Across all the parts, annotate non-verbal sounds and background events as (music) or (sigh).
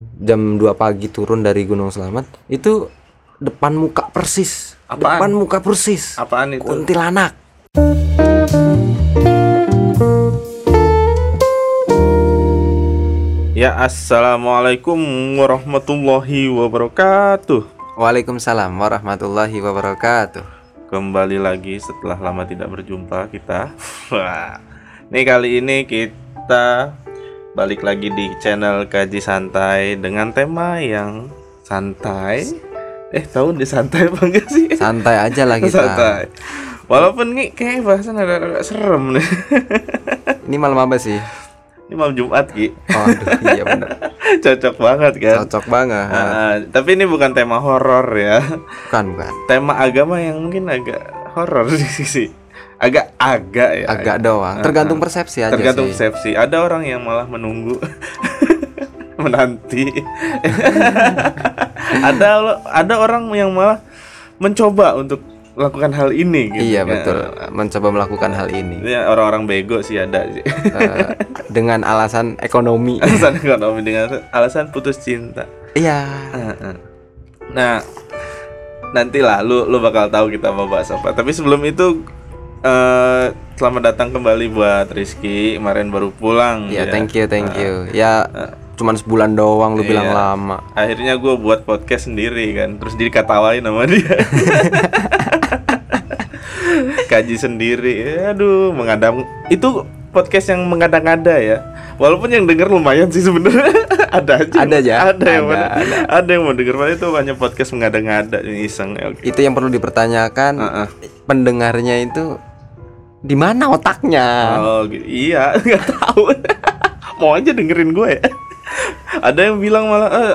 jam 2 pagi turun dari Gunung Selamat itu depan muka persis Apaan? depan muka persis Apaan itu? kuntilanak Ya assalamualaikum warahmatullahi wabarakatuh. Waalaikumsalam warahmatullahi wabarakatuh Kembali lagi setelah lama tidak berjumpa kita. (laughs) Nih kali ini kita balik lagi di channel Kaji Santai dengan tema yang santai. Eh tahu di santai apa enggak sih? santai aja lah kita Santai. Walaupun nih kayak bahasan agak-agak serem nih. (laughs) ini malam apa sih Ini malam Jumat Ki. oh aduh, iya bener (laughs) Cocok banget kan? cocok banget Ah, tapi ini bukan tema horor ya. bukan bukan Tema agama yang mungkin agak horor (laughs) di sisi. Agak agak ya. agak doang tergantung persepsi aja tergantung sih persepsi. Ada orang yang malah menunggu (laughs) menanti. (laughs) ada ada orang yang malah mencoba untuk melakukan hal ini gitu. iya kan. betul mencoba melakukan hal ini Ya, orang-orang bego sih ada sih. Eh, (laughs) dengan alasan ekonomi alasan ekonomi dengan alasan putus cinta. iya. Nah, nantilah lu lu bakal tahu kita mau bahas apa. Tapi sebelum itu eh selamat datang kembali buat Rizky. Kemarin baru pulang. ya ya. thank you thank you ya cuman sebulan doang lu bilang Iya. lama Akhirnya gue buat podcast sendiri kan. Terus dikatawain sama dia. (laughs) Kaji sendiri. Aduh, mengadang itu podcast yang mengada-ngada ya. Walaupun yang denger lumayan sih sebenarnya. (laughs) ada aja. Ada aja. Ada yang Ada, mau, ada. yang mau denger. Padahal itu hanya podcast mengada-ngada ini iseng. ya, Oke. itu yang perlu dipertanyakan Heeh. pendengarnya itu di mana otaknya? Oh iya (laughs) nggak tahu. Mau aja dengerin gue. Ada yang bilang malah "Eh,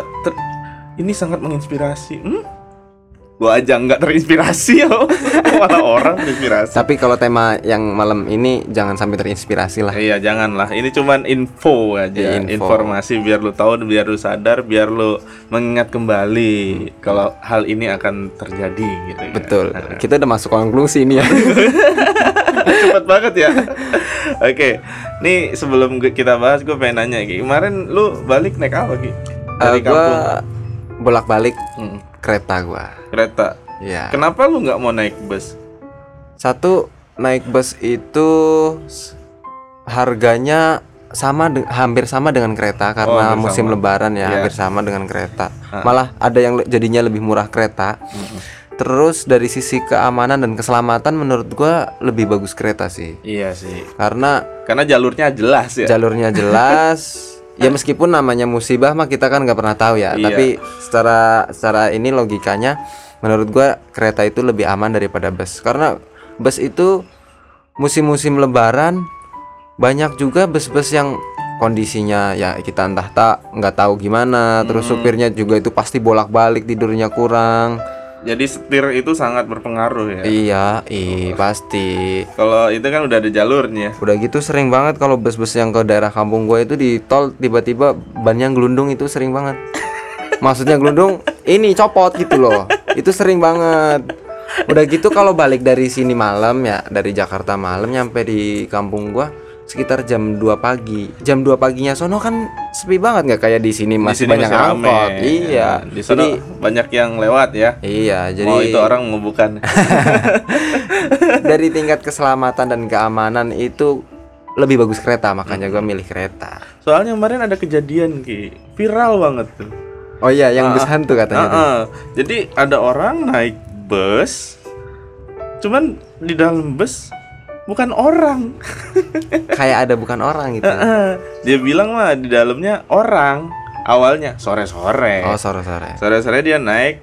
ini sangat menginspirasi. Hmm? Gue aja nggak terinspirasi ya (laughs) malah orang terinspirasi. Tapi kalau tema yang malam ini jangan sampai terinspirasi lah. Iya janganlah. Ini cuman info aja Iya, info. informasi biar lu tahu biar lu sadar biar lu mengingat kembali kalau hal ini akan terjadi gitu kan. betul. Kita udah masuk konklusi ini ya. (laughs) Cepet banget ya. Oke. Nih sebelum kita bahas gue pengen nanya Ki. kemarin lu balik naik apa Ki? dari Eh, gua kampung. bolak balik Hmm, kereta gua. Kereta? Ya kenapa lu nggak mau naik bus? Satu naik bus itu harganya sama hampir sama dengan kereta karena hampir musim sama. lebaran ya Iya. hampir sama dengan kereta. Ah. malah ada yang jadinya lebih murah kereta. Terus dari sisi keamanan dan keselamatan menurut gua lebih bagus kereta sih. Iya sih. Karena karena jalurnya jelas ya. jalurnya jelas (laughs) ya meskipun namanya musibah mah kita kan nggak pernah tahu ya Iya. tapi secara secara ini logikanya menurut gua kereta itu lebih aman daripada bus karena bus itu musim-musim lebaran banyak juga bus-bus yang kondisinya ya kita entah tak nggak tahu gimana terus Hmm. supirnya juga itu pasti bolak-balik tidurnya kurang jadi setir itu sangat berpengaruh ya iya ih pasti kalau itu kan udah ada jalurnya Udah gitu sering banget kalau bus-bus yang ke daerah kampung gue itu di tol tiba-tiba bannya gelundung itu sering banget. (laughs) Maksudnya gelundung ini copot gitu loh. Itu sering banget. Udah gitu kalau balik dari sini malam ya, dari Jakarta malam nyampe di kampung gua sekitar jam 2 pagi. Jam 2 paginya sono kan sepi banget nggak kayak di sini Di masih sini banyak masih rame. angkot. Iya. di sana Jadi banyak yang lewat ya iya, jadi oh itu orang mau bukan (laughs) (laughs) dari tingkat keselamatan dan keamanan itu lebih bagus kereta, makanya gua milih kereta. soalnya kemarin ada kejadian ki viral banget tuh Oh iya, yang bus Ah, hantu katanya. tuh. Heeh. Jadi ada orang naik bus, cuman di dalam bus bukan orang. Kayak ada bukan orang gitu. Heeh. Dia bilang mah di dalamnya orang. Awalnya sore-sore. Oh, sore-sore. Sore-sore dia naik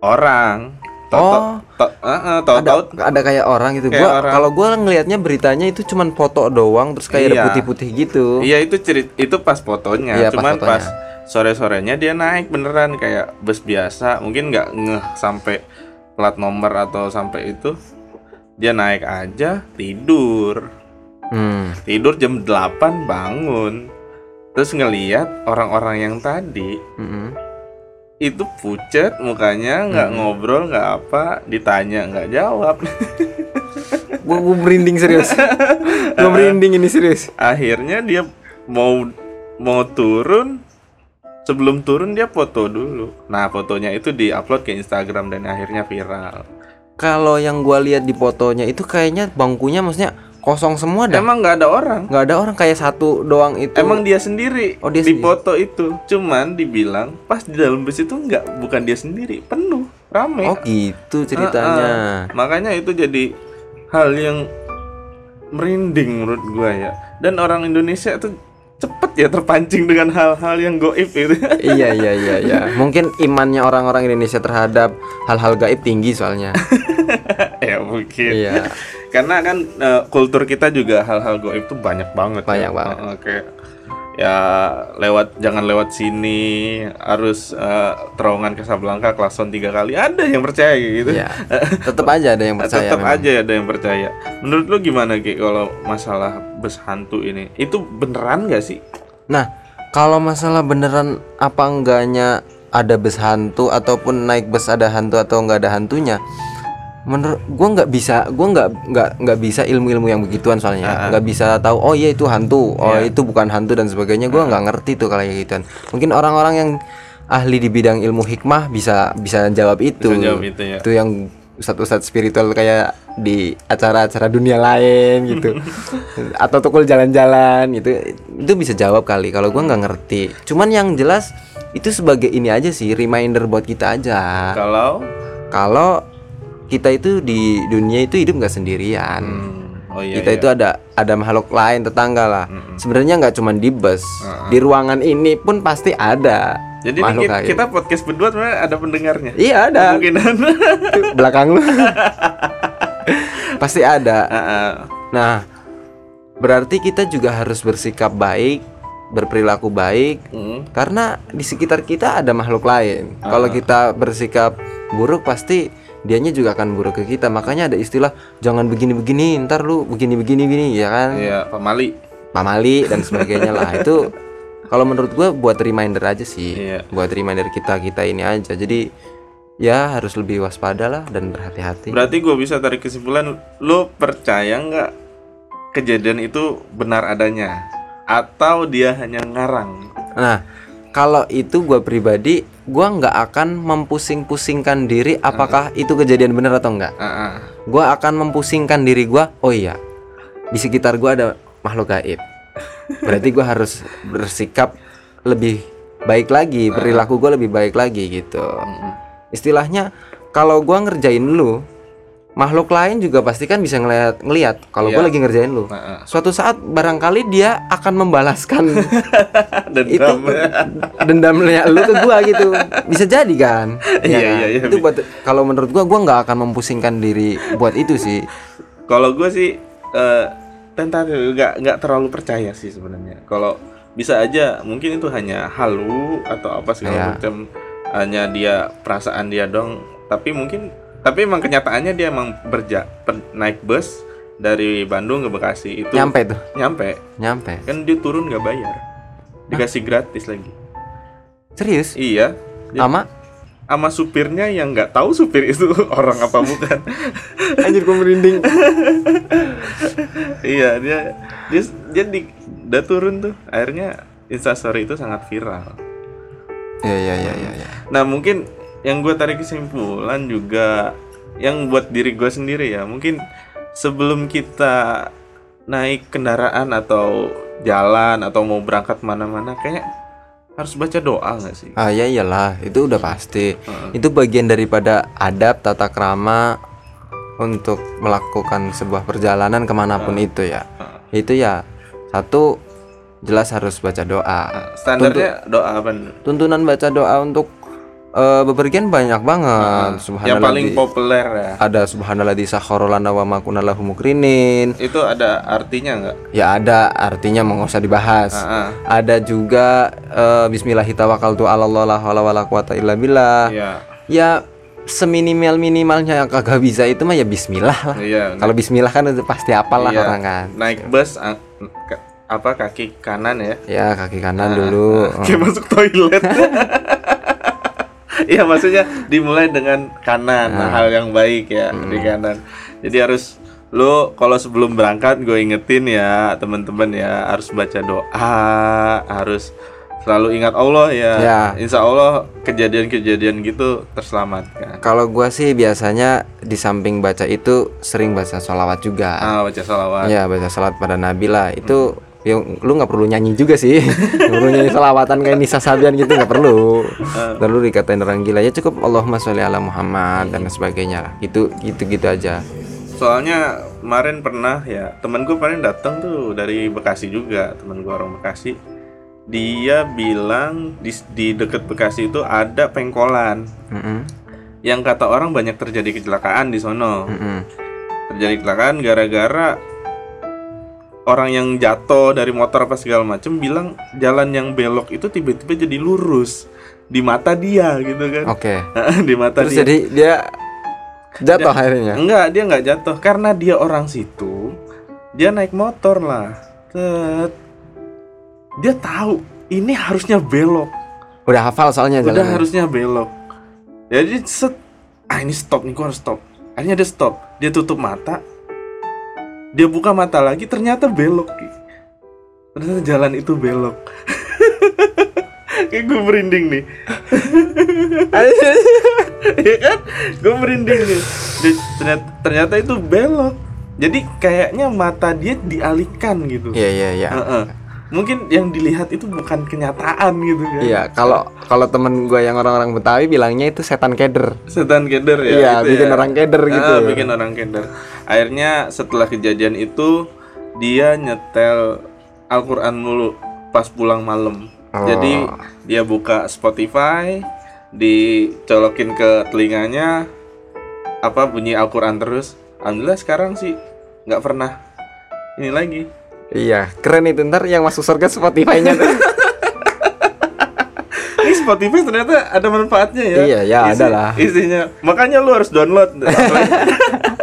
orang. Oh. to- heeh, Ada tahu-tahu ada kayak orang gitu. Kayak Gua kalau gua ngelihatnya beritanya itu cuman foto doang terus kayak ada Iya. putih-putih gitu. Iya itu cerit itu pas fotonya, Iya, pas cuman fotonya. pas sore-sorenya dia naik beneran kayak bus biasa, mungkin nggak ngeh sampai plat nomor atau sampai itu. Dia naik aja tidur. Hmm. Tidur jam 8 bangun. Terus ngeliat orang-orang yang tadi mm-mm. itu pucet mukanya nggak Hmm. ngobrol nggak apa ditanya nggak jawab (laughs) gua merinding serius. gua merinding ini serius. akhirnya dia mau mau turun sebelum turun dia foto dulu. Nah, fotonya itu diupload ke Instagram dan akhirnya viral. Kalau yang gua lihat di fotonya itu kayaknya bangkunya maksudnya kosong semua dah. Emang nggak ada orang. nggak ada orang kayak satu doang itu. Emang dia sendiri Oh, dia di sendiri. foto itu. Cuman dibilang pas di dalam bus itu nggak bukan dia sendiri, penuh, rame. Oh gitu ceritanya. Ah, Makanya itu jadi hal yang merinding menurut gua ya. Dan orang Indonesia tuh cepet ya terpancing dengan hal-hal yang goib itu. (laughs) iya iya iya iya. Mungkin imannya orang-orang Indonesia terhadap hal-hal gaib tinggi soalnya. (laughs) ya mungkin. iya. Karena kan eh, kultur kita juga hal-hal goib tuh banyak banget. Banyak ya. banget. Eh, kayak ya lewat jangan lewat sini harus eh, terowongan Casablanca klason tiga kali ada yang percaya gitu. Iya. (laughs) Tetap aja ada yang percaya. Tetap memang. aja ada yang percaya. Menurut lu gimana Ki kalau masalah bus hantu ini? Itu beneran gak sih? Nah, kalau masalah beneran apa enggaknya ada bus hantu ataupun naik bus ada hantu atau enggak ada hantunya, menurut gua nggak bisa, gua nggak nggak nggak bisa ilmu-ilmu yang begituan soalnya, nggak bisa tahu oh iya itu hantu, oh Iya. itu bukan hantu dan sebagainya, gua nggak ngerti tuh kalau gituan. Mungkin orang-orang yang ahli di bidang ilmu hikmah bisa bisa jawab itu. Bisa jawab itu ya. Itu yang ustadz-ustadz spiritual kayak di acara-acara dunia lain gitu. (laughs) Atau tukul jalan-jalan gitu. Itu bisa jawab kali kalau gua nggak ngerti. Cuman yang jelas itu sebagai ini aja sih reminder buat kita aja. Kalau? Kalau kita itu di dunia itu hidup nggak sendirian Hmm, oh iya. kita iya. itu ada ada makhluk lain tetangga lah Mm-mm. sebenarnya nggak cuma di bus di ruangan ini pun pasti ada Jadi makhluk kita, kita podcast berdua sebenarnya ada pendengarnya. iya ada Kemungkinan. Belakang lu (laughs) pasti ada Ah, ah. Nah, berarti kita juga harus bersikap baik, berperilaku baik, Hmm. karena di sekitar kita ada makhluk lain. Kalau kita bersikap buruk, pasti dianya juga akan buruk ke kita. Makanya ada istilah jangan begini-begini, ntar lu begini-begini gini, ya kan? Iya, Pak Mali. Pamali dan sebagainya lah. (laughs) Itu kalau menurut gua buat reminder aja sih, Iya. buat reminder kita kita ini aja. Jadi ya harus lebih waspada lah dan berhati-hati. Berarti gue bisa tarik kesimpulan, lu percaya nggak kejadian itu benar adanya, atau dia hanya ngarang? Nah, kalau itu gua pribadi, gua nggak akan mempusing-pusingkan diri apakah itu kejadian benar atau enggak. Ah, ah. Gua akan mempusingkan diri gua, oh iya, di sekitar gua ada makhluk gaib. Berarti gua harus bersikap lebih baik lagi, perilaku gua lebih baik lagi gitu. Istilahnya, kalau gua ngerjain lu, makhluk lain juga pasti kan bisa ngeliat ngeliat kalau gua Iya. lagi ngerjain lu. Ah, ah. Suatu saat barangkali dia akan membalaskan (laughs) Dan itu dendamnya lu ke gua gitu bisa jadi kan (laughs) Iya, Ya kan? iya, iya. itu buat kalau menurut gua gua nggak akan mempusingkan diri buat itu sih Kalau gue sih eh, tentatif nggak nggak terlalu percaya sih sebenarnya. Kalau bisa aja mungkin itu hanya halu atau apa segala Iya. macam hanya dia perasaan dia dong. Tapi mungkin tapi emang kenyataannya dia emang berja per- naik bus dari Bandung ke Bekasi itu nyampe tuh? Nyampe. Nyampe. Kan dia turun nggak bayar. Dikasih gratis lagi. Serius? Iya. Dia- sama sama supirnya yang nggak tahu supir itu (laughs) orang apa bukan. (laughs) Anjir gua merinding. (laughs) Iya dia dia dia di udah turun tuh. Akhirnya instastory itu sangat viral. Ya ya ya ya ya nah mungkin yang gue tarik kesimpulan juga yang buat diri gue sendiri ya mungkin sebelum kita naik kendaraan atau jalan atau mau berangkat mana-mana kayak harus baca doa nggak sih? Ah ya iyalah itu udah pasti. Heeh. itu bagian daripada adab tata krama untuk melakukan sebuah perjalanan ke mana pun itu ya. Itu ya satu jelas harus baca doa. Nah, standarnya doa apa tuntunan baca doa untuk eh, bepergian banyak banget. Yang subhanallah paling populer ya. Ada subhanallah di sakharolana wa makunalahu mukrinin. Itu ada artinya nggak? Ya ada artinya mau usah dibahas. Ah, ah. ada juga eh, bismillahirrahmanirrahim Allah la hawla wala quwata illa billah. Iya, ya seminimal minimalnya yang kagak bisa itu mah ya bismillah lah. Iya. kalau bismillah kan itu pasti apalah Iya. orang kan. Naik bus ah, apa kaki kanan ya? ya kaki kanan dulu. (laughs) Kayak masuk toilet. (laughs) Iya maksudnya dimulai dengan kanan, nah, hal yang baik ya di kanan. Jadi harus lu kalau sebelum berangkat gue ingetin ya teman-teman ya harus baca doa, harus selalu ingat Allah ya. Ya. Insya Allah kejadian-kejadian gitu terselamatkan. Kalau gua sih biasanya di samping baca itu sering baca sholawat juga. Ah, baca salawat. Ya baca salat pada Nabi lah itu yang lu nggak perlu nyanyi juga sih. (laughs) Nggak perlu nyanyi selawatan kayak Nisa Sabian gitu nggak perlu. Lalu dikatain orang gila. Ya cukup. Allahumma sholli ala Muhammad dan sebagainya lah. Itu gitu gitu aja. Soalnya kemarin pernah ya temen gue kemarin datang tuh dari Bekasi juga. Temen gue orang Bekasi. Dia bilang di, di deket Bekasi itu ada pengkolan. Mm-mm, yang kata orang banyak terjadi kecelakaan di sono. mm-mm. Terjadi kecelakaan gara-gara orang yang jatuh dari motor apa segala macem bilang jalan yang belok itu tiba-tiba jadi lurus di mata dia gitu kan. oke (laughs) di mata terus dia. jadi dia jatuh akhirnya Enggak, dia nggak jatuh karena dia orang situ. Dia naik motor lah. Tet. Dia tahu ini harusnya belok. udah hafal soalnya Udah jalannya harusnya belok. Jadi set ah ini stop nih gua harus stop. Akhirnya dia stop. Dia tutup mata. Dia buka mata lagi ternyata belok. Ternyata jalan itu belok. (laughs) Kayak gue merinding nih. (laughs) Iya kan? Gue merinding nih. Dia- ternyata, ternyata itu belok. Jadi kayaknya mata dia dialihkan gitu. iya iya iya Heeh. Mungkin yang dilihat itu bukan kenyataan gitu kan. iya kalau kalau temen gue yang orang-orang Betawi bilangnya itu setan keder Setan keder ya. iya itu bikin ya. orang keder gitu Ah, bikin orang keder. Akhirnya setelah kejadian itu dia nyetel Al-Qur'an mulu pas pulang malam. Oh. Jadi dia buka Spotify, dicolokin ke telinganya apa bunyi Al-Qur'an terus. Alhamdulillah sekarang sih nggak pernah ini lagi. Iya keren itu ntar yang masuk surga Spotify-nya (laughs) Ini Spotify ternyata ada manfaatnya ya. Iya, ya, ada lah. Isinya. Makanya lu harus download. (laughs)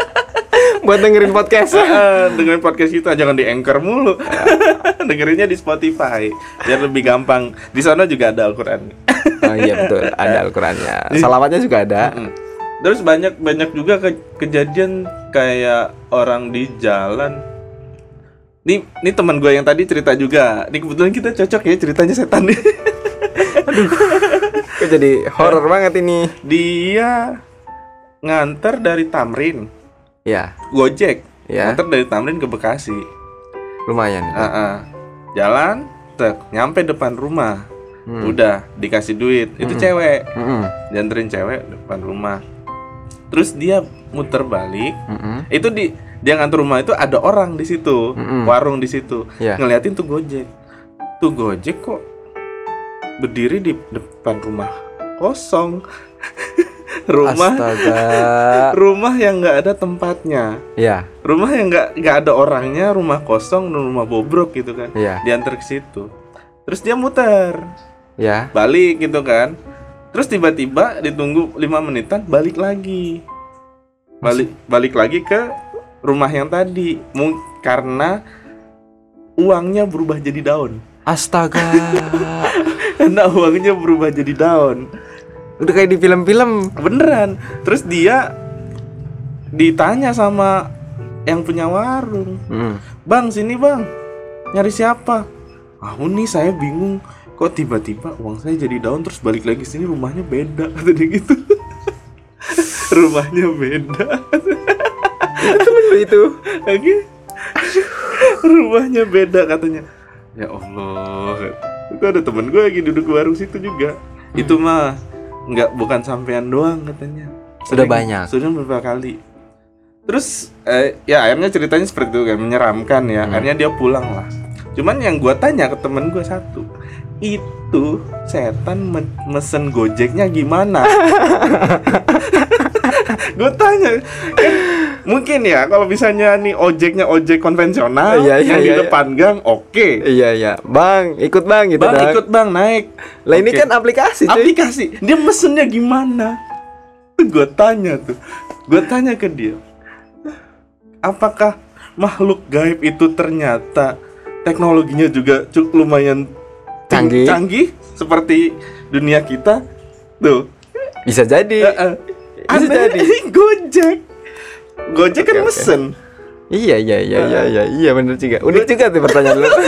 (laughs) buat dengerin podcast Eh, dengerin podcast kita jangan di Anchor mulu. Dengerinnya di Spotify biar lebih gampang. Di sana juga ada Al-Qur'an. Oh iya betul, ada Al-Qur'annya. Salawatnya juga ada. Mm. Terus banyak banyak juga ke- kejadian kayak orang di jalan. Nih, nih teman gue yang tadi cerita juga. Nih kebetulan kita cocok ya ceritanya setan (laughs) nih. Kok jadi horor banget ini. Dia nganter dari Tamrin, Ya, Gojek. Ya. Nganter dari Tamrin ke Bekasi. lumayan. Ah, ah. Jalan, tek, nyampe depan rumah. Hmm. Udah dikasih duit. Itu cewek. Mm-mm. Dianterin cewek depan rumah. Terus dia muter balik. Mm-mm. Itu di dia nganter rumah itu ada orang di situ, Mm-mm. warung di situ. Ya. Ngeliatin tuh Gojek. Tuh Gojek kok berdiri di depan rumah kosong. (laughs) rumah Astaga. (laughs) rumah yang nggak ada tempatnya. Ya, Rumah yang nggak nggak ada orangnya, rumah kosong, rumah bobrok gitu kan. ya, Diantar ke situ. Terus dia muter, ya. balik gitu kan. Terus tiba-tiba ditunggu lima menitan balik lagi. Balik balik lagi ke rumah yang tadi. Mung- karena uangnya berubah jadi daun. Astaga. (laughs) Karena uangnya berubah jadi daun. Udah kayak di film-film. Beneran. Terus dia ditanya sama yang punya warung. Mm. Bang, sini bang. Nyari siapa? Ah, nih saya bingung. Kok tiba-tiba uang saya jadi daun terus balik lagi sini rumahnya beda (laughs) kata dia gitu. (laughs) rumahnya beda. Itu. Lagi (laughs) rumahnya beda katanya. Ya Allah. Itu ada temen gue lagi duduk di warung situ juga. Itu mah nggak bukan sampean doang katanya. Sudah Sering- banyak. Sudah beberapa kali. Terus eh, ya akhirnya ceritanya seperti itu kan menyeramkan ya. Hmm. Akhirnya dia pulang lah. Cuman yang gua tanya ke temen gue satu, itu setan me- mesen gojeknya gimana? (laughs) gue tanya, kan mungkin ya kalau misalnya nih ojeknya ojek konvensional Iya, iya, yang di iya, depan gang, oke. Iya, iya. Bang, ikut Bang gitu Bang dah. ikut bang naik. Lah ini Oke. kan aplikasi, cuy. aplikasi dia mesennya gimana tuh gue tanya tuh gue tanya ke dia apakah makhluk gaib itu ternyata teknologinya juga cukup lumayan Canggih. canggih seperti dunia kita tuh Bisa jadi. Eh, eh. Bisa Aneh, jadi. (laughs) Gojek Gojek kan mesen Iya, iya, iya, iya, iya, iya bener juga. Unik juga tuh pertanyaan lu. (laughs)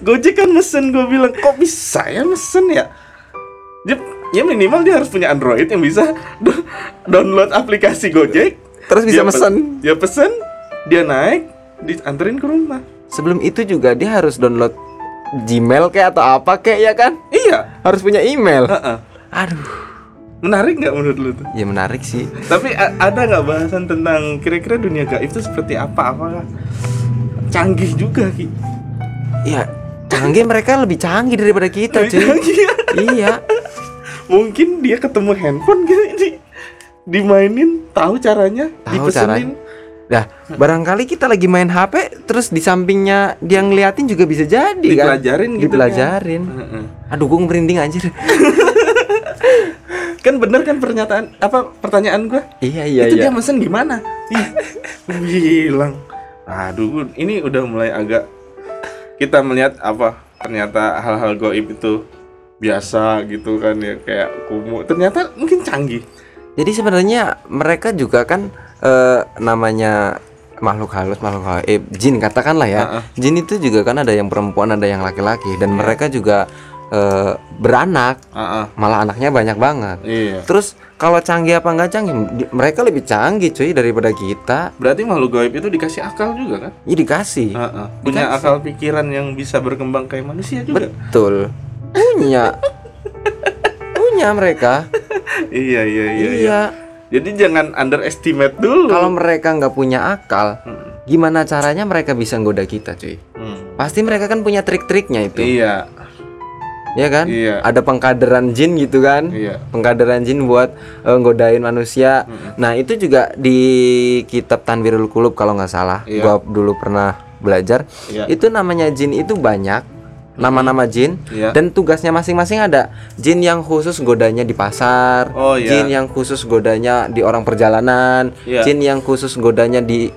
Gojek kan mesen gue bilang kok bisa ya mesen ya dia, ya minimal dia harus punya Android yang bisa do- download aplikasi Gojek Terus bisa Dia pe- mesen. dia pesen dia naik dianterin ke rumah Sebelum itu juga dia harus download Gmail kayak atau apa kayak ya kan? iya Harus punya email. Heeh. Aduh, menarik nggak menurut lu tuh ya menarik sih. tapi ada nggak bahasan tentang kira-kira dunia gaib itu seperti apa apakah canggih juga ki Iya, canggih mereka lebih canggih daripada kita, Lebih cuy. canggih. iya. (laughs) mungkin dia ketemu handphone gitu di, dimainin tahu caranya Tahu dipesenin Nah, barangkali kita lagi main HP terus di sampingnya dia ngeliatin juga bisa jadi kan. Dipelajarin gitu Dipelajarin. Heeh. Aduh, gue merinding anjir. (laughs) kan bener kan pernyataan apa pertanyaan gua? Iya, iya, itu iya. dia mesen gimana? Ih, bilang. Aduh ini udah mulai agak kita melihat apa ternyata hal-hal goib itu biasa gitu kan ya kayak kumuh. Ternyata mungkin canggih. Jadi sebenarnya mereka juga kan eh, namanya makhluk halus, makhluk gaib, jin katakanlah ya. Heeh. Jin itu juga kan ada yang perempuan, ada yang laki-laki. Dan mereka juga eh, beranak, Ah, ah. malah anaknya banyak banget. iya Terus kalau canggih apa enggak canggih? Mereka lebih canggih cuy daripada kita. berarti makhluk goib itu dikasih akal juga kan Ya dikasih. Ah, ah. punya akal pikiran yang bisa berkembang kayak manusia juga Betul. Punya. Punya mereka. iya iya iya, iya. Iya. jadi jangan underestimate dulu Kalau mereka nggak punya akal, Hmm. gimana caranya mereka bisa nggoda kita, cuy? Hmm. Pasti mereka kan punya trik-triknya itu. iya Ya kan? Iya. Ada pengkaderan jin gitu kan? iya Pengkaderan jin buat eh, nggodain manusia. Nah, itu juga di kitab Tanwirul Kulub kalau nggak salah. Iya. Gua dulu pernah belajar. Iya. Itu namanya jin itu banyak. Nama-nama jin Iya. dan tugasnya masing-masing ada. Jin yang khusus godanya di pasar, Oh, iya. jin yang khusus godanya di orang perjalanan, Iya. jin yang khusus godanya di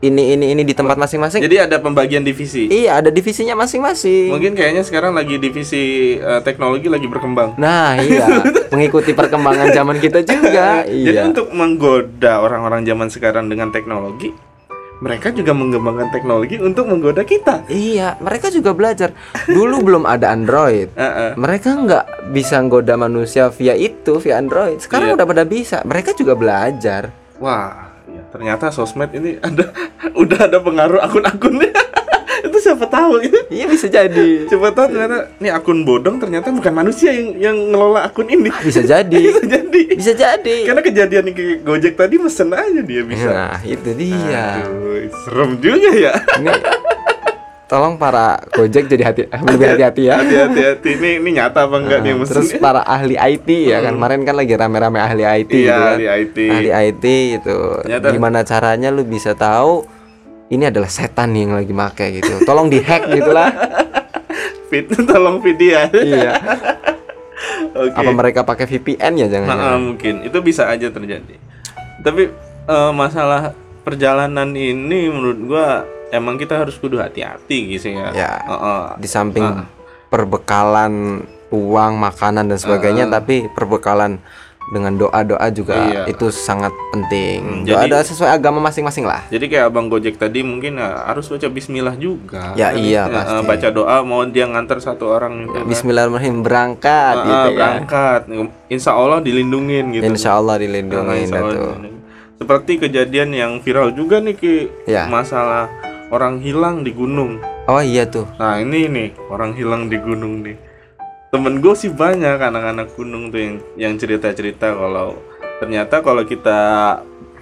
ini ini ini di tempat masing-masing. jadi ada pembagian divisi Iya, ada divisinya masing-masing. mungkin kayaknya sekarang lagi divisi eh, teknologi lagi berkembang Nah, iya, (laughs) mengikuti perkembangan zaman kita juga. jadi iya. untuk menggoda orang-orang zaman sekarang dengan teknologi mereka juga mengembangkan teknologi untuk menggoda kita Iya, mereka juga belajar. Dulu (laughs) belum ada Android. Eh. Mereka nggak bisa nggoda manusia via itu, via Android. Sekarang Iya. udah pada bisa. Mereka juga belajar. wah ternyata sosmed ini ada (laughs) udah ada pengaruh akun-akunnya (laughs) itu siapa tahu ya Iya bisa jadi. Coba tahu ternyata nih akun bodong ternyata bukan manusia yang yang ngelola akun ini. Bisa jadi. (laughs) Bisa jadi. Bisa jadi. Karena kejadian yang kayak Gojek tadi mesen aja dia bisa. Nah, itu dia. Aduh, serem juga ya. Ini tolong para Gojek jadi hati (laughs) lebih hati-hati ya. Hati-hati hati. Ini ini nyata apa enggak nih yang mesen? Terus para ahli IT ya kan kemarin kan lagi rame-rame ahli IT Iya, gitu kan. ahli IT. Ahli IT itu. Gimana caranya lu bisa tahu ini adalah setan nih yang lagi make gitu. Tolong dihack gitu lah. (laughs) Fit, tolong video ya. iya. (laughs) Oke. Apa mereka pakai VPN ya Nah, jangan-jangan? mungkin itu bisa aja terjadi. Tapi eh, masalah perjalanan ini menurut gua emang kita harus kudu hati-hati gitu ya. Ya. Heeh. Di samping perbekalan uang, makanan dan sebagainya tapi perbekalan dengan doa-doa juga Iya. itu sangat penting. Hmm, Doa-doa jadi- sesuai agama masing-masing lah. Jadi kayak abang Gojek tadi mungkin ya, harus baca Bismillah juga. Ya, Kan? iya, Eh, pasti. baca doa mau dia nganter satu orang gitu. kan. Bismillahirrahmanirrahim berangkat Ah, gitu ya. berangkat. Insya Allah dilindungin gitu. Insya Allah Ah, insya dilindungin. Seperti kejadian yang viral juga nih ki Ya. masalah orang hilang di gunung. Oh iya tuh. Nah ini nih orang hilang di gunung nih. Temen gue sih banyak anak-anak gunung tuh yang yang cerita-cerita kalau ternyata kalau kita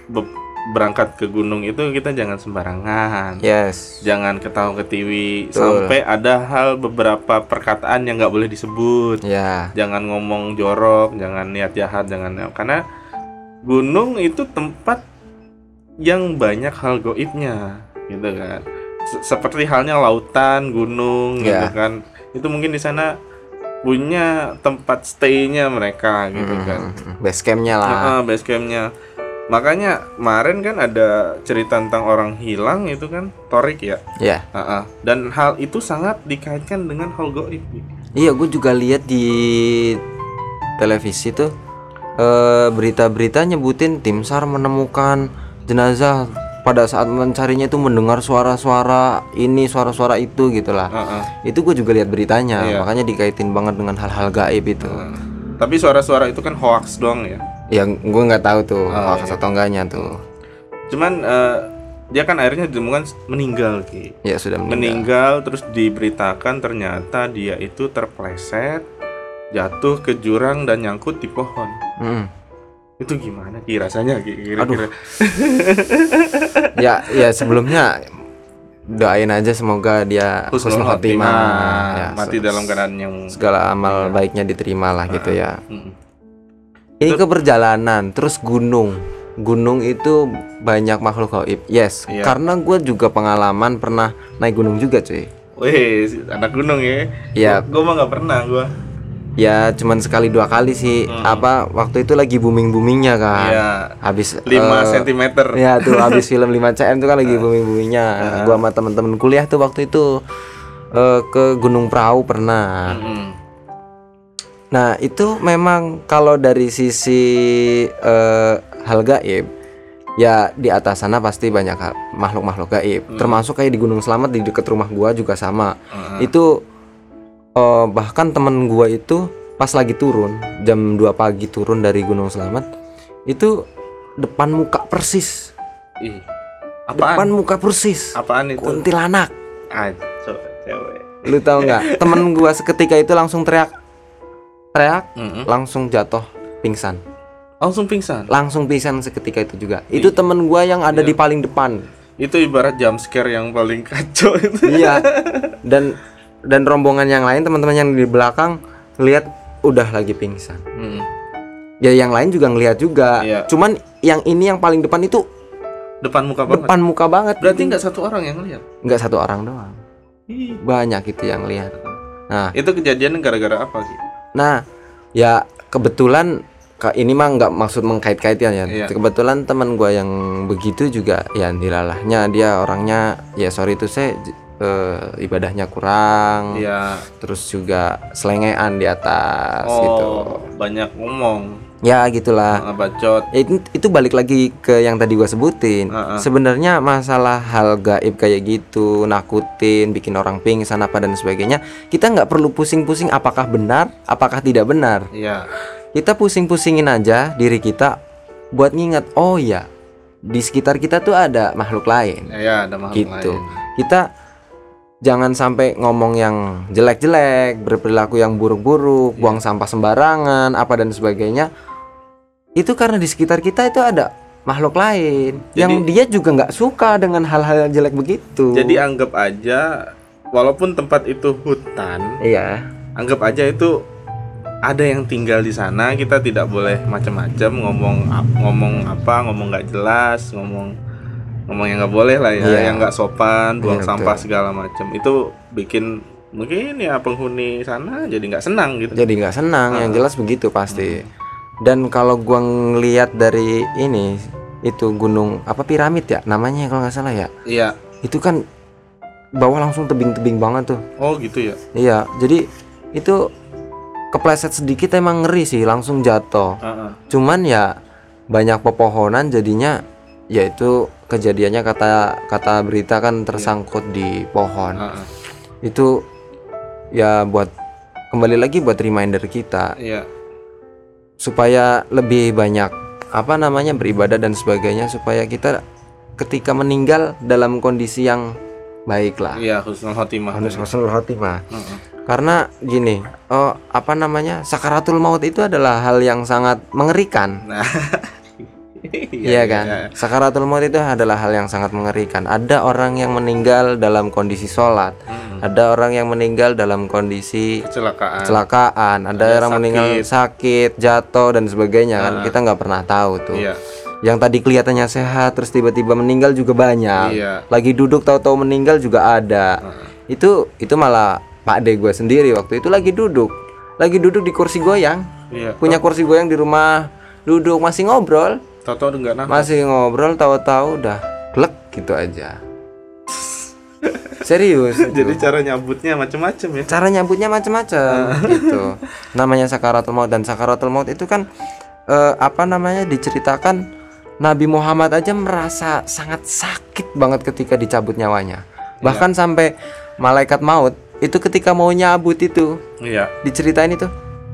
be- berangkat ke gunung itu kita jangan sembarangan. Yes. Jangan ketawa ketiwi Betul. sampai ada hal beberapa perkataan yang nggak boleh disebut. Ya. Jangan ngomong jorok, jangan niat jahat, jangan karena gunung itu tempat yang banyak hal goibnya, gitu kan. Se- Seperti halnya lautan, gunung, gitu Ya. kan. Itu mungkin di sana punya tempat stay-nya mereka, gitu kan. Hmm, Base campnya lah. Nah, base campnya. Makanya kemarin kan ada cerita tentang orang hilang itu kan Torik ya. Ya. Ah, ah. Dan hal itu sangat dikaitkan dengan hal goib. Iya, gue juga lihat di televisi tuh eh, berita-berita nyebutin tim SAR menemukan jenazah pada saat mencarinya itu mendengar suara-suara ini suara-suara itu gitulah Heeh. itu gue juga lihat beritanya Iya. makanya dikaitin banget dengan hal-hal gaib itu Tapi suara-suara itu kan hoax doang ya. yang gue nggak tahu tuh Oh, hoax atau enggaknya tuh Cuman eh, dia kan akhirnya ditemukan meninggal Ki. ya sudah meninggal Meninggal terus diberitakan ternyata dia itu terpleset jatuh ke jurang dan nyangkut di pohon. Mm. Itu gimana Ki rasanya Ki kira-kira? (laughs) ya ya sebelumnya doain aja semoga dia Husnul husnul khotimah, ya, mati dalam keadaan yang segala amal baiknya diterima lah gitu ya Mm. ini ke perjalanan terus gunung gunung itu banyak makhluk gaib yes Iya. karena gue juga pengalaman pernah naik gunung juga cuy Wih, anak gunung ya. Iya. Gue mah nggak pernah gue. Ya cuman sekali dua kali sih apa waktu itu lagi booming boomingnya kan Hmm. Iya. habis 5 eh, cm. Ya tuh (laughs) habis film 5 cm tuh kan lagi booming boomingnya. Gua sama temen-temen kuliah tuh waktu itu eh, ke Gunung Perahu pernah. Mm. Nah itu memang kalau dari sisi eh, hal gaib ya di atas sana pasti banyak makhluk-makhluk gaib. Termasuk kayak di Gunung Selamat di dekat rumah gua juga sama. Heeh. Itu eh, bahkan temen gua itu pas lagi turun jam 2 pagi turun dari Gunung Selamat itu depan muka persis Ih. depan Apaan? muka persis Apaan itu? kuntilanak Aco, cewek. lu tahu nggak (laughs) temen gua seketika itu langsung teriak teriak Mm-mm. langsung jatuh pingsan Langsung pingsan. langsung pingsan seketika itu juga itu temen gua yang ada di paling depan Itu ibarat jump scare yang paling (laughs) kacau itu. iya (laughs) dan dan rombongan yang lain teman-teman yang di belakang lihat udah lagi pingsan Mm. ya yang lain juga ngelihat juga Iya. cuman yang ini yang paling depan itu Depan muka banget. depan muka banget Berarti nggak satu orang yang lihat. nggak satu orang doang Ih. banyak itu yang lihat nah Itu kejadian gara-gara apa sih? Nah, ya kebetulan Kak ini mah nggak maksud mengkait-kaitkan ya. Iya. Kebetulan teman gua yang begitu juga ya dilalahnya dia orangnya ya sorry itu saya eh, ibadahnya kurang. Iya. Terus juga selengean di atas gitu. Oh, banyak ngomong, Ya gitulah. nggak bacot. Ya, itu, itu balik lagi ke yang tadi gua sebutin. Heeh. Sebenarnya masalah hal gaib kayak gitu, nakutin, bikin orang pingsan apa dan sebagainya, kita nggak perlu pusing-pusing apakah benar, apakah tidak benar. Iya. kita pusing-pusingin aja diri kita buat nginget oh ya di sekitar kita tuh ada makhluk lain Ya, ada makhluk gitu lain. kita jangan sampai ngomong yang jelek-jelek berperilaku yang buruk-buruk Iya. buang sampah sembarangan apa dan sebagainya. Itu karena di sekitar kita itu ada makhluk lain yang dia juga nggak suka dengan hal-hal jelek begitu. Jadi anggap aja walaupun tempat itu hutan, iya. anggap aja itu ada yang tinggal di sana, kita tidak boleh macam-macam ngomong ngomong apa, ngomong nggak jelas, ngomong ngomong yang nggak boleh lah ya, Iya. yang nggak sopan, buang Iya, sampah betul. segala macam. Itu bikin mungkin ya penghuni sana jadi nggak senang gitu. jadi nggak senang yang Ah. jelas begitu pasti dan kalau gua ngelihat dari ini itu gunung apa piramid ya namanya kalau nggak salah ya Iya. itu kan bawah langsung tebing-tebing banget tuh Oh gitu ya. iya jadi itu kepleset sedikit emang ngeri sih langsung jatuh Heeh. cuman ya banyak pepohonan jadinya yaitu kejadiannya kata kata berita kan tersangkut di pohon Heeh. itu ya buat kembali lagi buat reminder kita Iya. supaya lebih banyak apa namanya beribadah dan sebagainya supaya kita ketika meninggal dalam kondisi yang baik lah Iya, husnul khotimah. harus husnul khotimah Heeh. karena gini oh apa namanya sakaratul maut itu adalah hal yang sangat mengerikan Nah. (laughs) Iya kan sakaratul maut itu adalah hal yang sangat mengerikan ada orang yang meninggal dalam kondisi sholat Mm. ada orang yang meninggal dalam kondisi Kecelakaan. kecelakaan ada, Ada orang meninggal sakit. sakit jatuh dan sebagainya kan Ah. kita nggak pernah tahu tuh Iya. yang tadi kelihatannya sehat terus tiba-tiba meninggal juga banyak Iya. lagi duduk tahu-tahu meninggal juga ada Heeh. itu itu malah pak de gue sendiri waktu itu lagi duduk lagi duduk di kursi goyang Iya. punya kursi goyang di rumah duduk masih ngobrol Tahu-tahu enggak nafas. masih ngobrol tahu-tahu udah klek gitu aja serius itu. (laughs) Jadi cara nyambutnya macam-macam ya. cara nyambutnya macam-macam (laughs) gitu namanya sakaratul maut dan sakaratul maut itu kan eh, apa namanya diceritakan Nabi Muhammad aja merasa sangat sakit banget ketika dicabut nyawanya. Bahkan sampai malaikat maut itu ketika mau nyabut itu Iya. diceritain itu,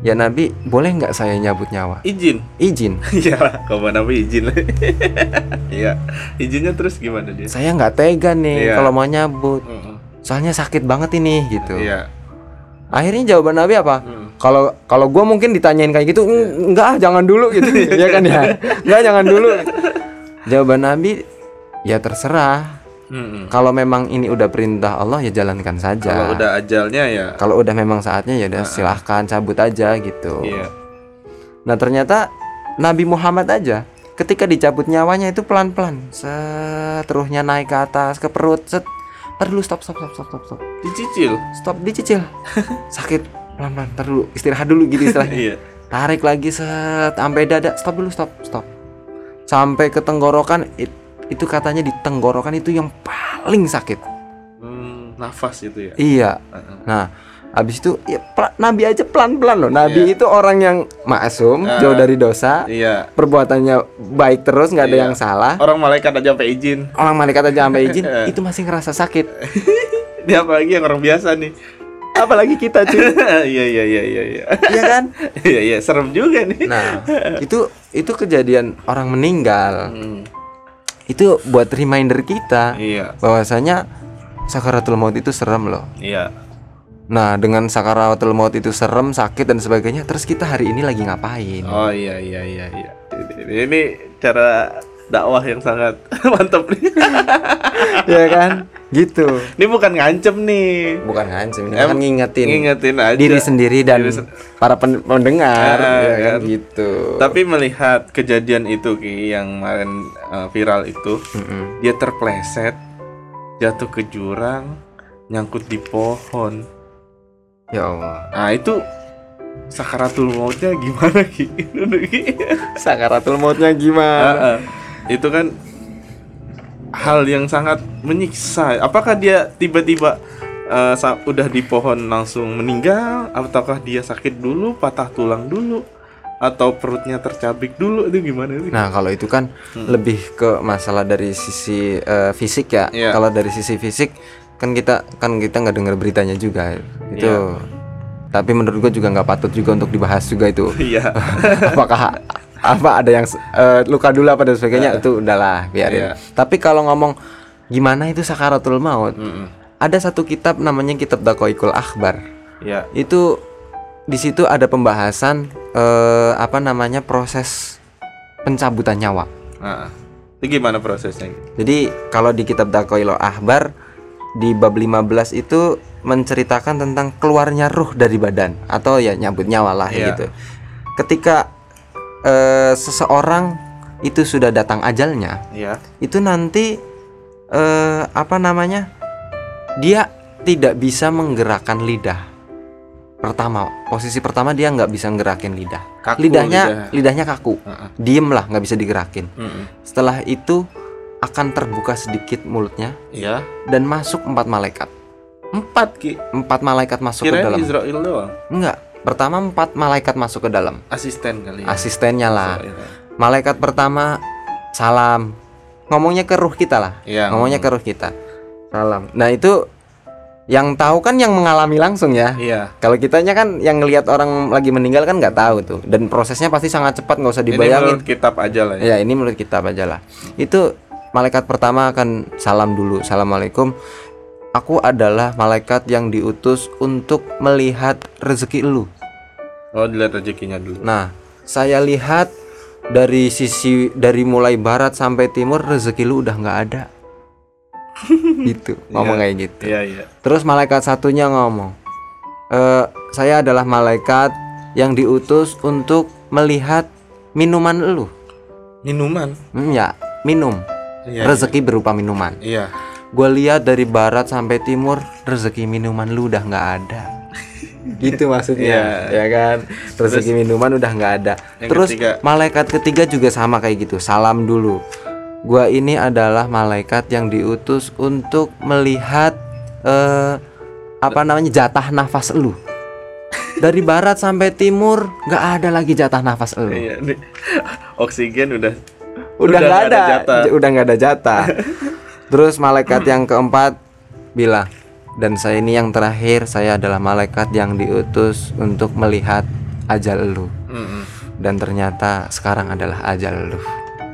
ya Nabi boleh nggak saya nyabut nyawa? Izin. Izin. (laughs) Iya, kamu Nabi izin. (laughs) Iya. Izinnya terus gimana dia? Saya nggak tega nih Iya. kalau mau nyabut. Mm-mm. Soalnya sakit banget ini gitu. Iya. Akhirnya jawaban Nabi apa? Mm. Kalau kalau gue mungkin ditanyain kayak gitu, "Eng- enggak ah, jangan dulu gitu, (laughs) ya kan ya, enggak jangan dulu. Jawaban Nabi, ya terserah. Mm-mm. Kalau memang ini udah perintah Allah ya jalankan saja. Kalau udah ajalnya ya. Kalau udah memang saatnya ya udah silahkan cabut aja gitu. Iya. Nah ternyata Nabi Muhammad aja ketika dicabut nyawanya itu pelan-pelan, seterusnya naik ke atas ke perut, set. Ntar dulu stop stop stop stop stop stop Dicicil. stop dicicil (laughs) sakit pelan-pelan ntar dulu istirahat dulu gitu istilahnya Iya. tarik lagi set sampai dada stop dulu stop stop sampai ke tenggorokan it- itu katanya di tenggorokan itu yang paling sakit Hmm, nafas itu ya. iya nah habis itu ya, pela- nabi aja pelan-pelan loh nabi itu orang yang maksum Ah. jauh dari dosa Iya. perbuatannya baik terus nggak ada Iya. yang salah Orang malaikat aja sampai izin. orang malaikat aja sampai (laughs) izin itu masih ngerasa sakit (laughs) Dia apalagi yang orang biasa nih. apalagi kita cuy (laughs) Iya iya iya iya iya. iya kan Iya iya serem juga nih. nah itu itu kejadian orang meninggal Hmm, itu buat reminder kita iya bahwasanya sakaratul maut itu serem loh. iya. Nah, dengan sakaratul maut itu serem, sakit dan sebagainya, terus kita hari ini lagi ngapain? Oh iya iya iya iya. Ini, ini cara dakwah yang sangat (laughs) mantap nih. (laughs) ya kan? Gitu. Ini bukan ngancem nih. Bukan ngancem, ini kan ngingetin Ngingetin aja. diri sendiri dan Diri sen- para pen- pendengar, Ah, ya kan? kan. Gitu. Tapi melihat kejadian itu Ki yang kemarin uh, viral itu, Mm-mm. dia terpleset, jatuh ke jurang, nyangkut di pohon. Ya Allah. Nah, itu sakaratul mautnya gimana Ki? (laughs) Sakaratul mautnya gimana? Ah, ah. Itu kan hal yang sangat menyiksa. Apakah dia tiba-tiba uh, udah di pohon langsung meninggal, ataukah dia sakit dulu, patah tulang dulu, atau perutnya tercabik dulu? Itu gimana sih? Nah, kalau itu kan lebih ke masalah dari sisi eh, fisik ya. Iya. Kalau dari sisi fisik kan kita kan kita nggak dengar beritanya juga itu. Iya. Tapi menurut gua juga nggak patut juga untuk dibahas juga itu. Iya. (laughs) Apakah apa ada yang eh, luka dulu apa dan sebagainya itu udahlah biarin. Iya. Tapi kalau ngomong gimana itu sakaratul maut, Mm-mm. ada satu kitab namanya kitab Dakoikul Akhbar. Iya. Itu di situ ada pembahasan eh, apa namanya proses pencabutan nyawa. Nah, itu gimana prosesnya? Jadi kalau di kitab Dakoilo Ahbar di bab 15 itu menceritakan tentang keluarnya ruh dari badan atau ya nyabut nyawa lah Iya. gitu. Ketika eh, seseorang itu sudah datang ajalnya, Iya. itu nanti eh, apa namanya? Dia tidak bisa menggerakkan lidah. Pertama, posisi pertama dia nggak bisa ngerakin lidah. Kaku lidahnya lidah. lidahnya kaku. Heeh. Diem lah, nggak bisa digerakin. Mm-mm. Setelah itu akan terbuka sedikit mulutnya Iya. dan masuk empat malaikat. Empat ki. Empat malaikat masuk ke Kirain dalam. Israel doang. Enggak. Pertama empat malaikat masuk ke dalam. Asisten kali ya. Asistennya lah. Israel. Malaikat pertama salam. Ngomongnya ke ruh kita lah. Iya. Ngomongnya ke ruh kita. Salam. Nah, itu yang tahu kan yang mengalami langsung ya. Iya. Kalau kitanya kan yang ngelihat orang lagi meninggal kan nggak tahu tuh. Dan prosesnya pasti sangat cepat nggak usah Ini dibayangin. menurut kitab aja lah ya. Ya ini menurut kita aja lah. Itu malaikat pertama akan salam dulu. Assalamualaikum. Aku adalah malaikat yang diutus untuk melihat rezeki lu. Oh, dilihat rezekinya dulu. Nah, saya lihat dari sisi dari mulai barat sampai timur rezeki lu udah nggak ada. (laughs) gitu, ngomong Iya. kayak gitu. Iya, iya. Terus malaikat satunya ngomong, "Eh, saya adalah malaikat yang diutus untuk melihat minuman lu. Minuman. Hmm, ya, minum. Iya. rezeki berupa minuman. Iya. Gue lihat dari barat sampai timur rezeki minuman lu udah nggak ada. Gitu maksudnya, Iya. ya kan? Rezeki minuman udah nggak ada. Terus ketiga. malaikat ketiga juga sama kayak gitu. Salam dulu. Gua ini adalah malaikat yang diutus untuk melihat eh apa namanya jatah nafas lu. Dari barat sampai timur nggak ada lagi jatah nafas lu. Iya, nih. Oksigen udah udah nggak ada, jatah. j- udah nggak ada jatah. Terus malaikat yang keempat bilang, dan saya ini yang terakhir, saya adalah malaikat yang diutus untuk melihat ajal lu. Mm-mm. Dan ternyata sekarang adalah ajal lu.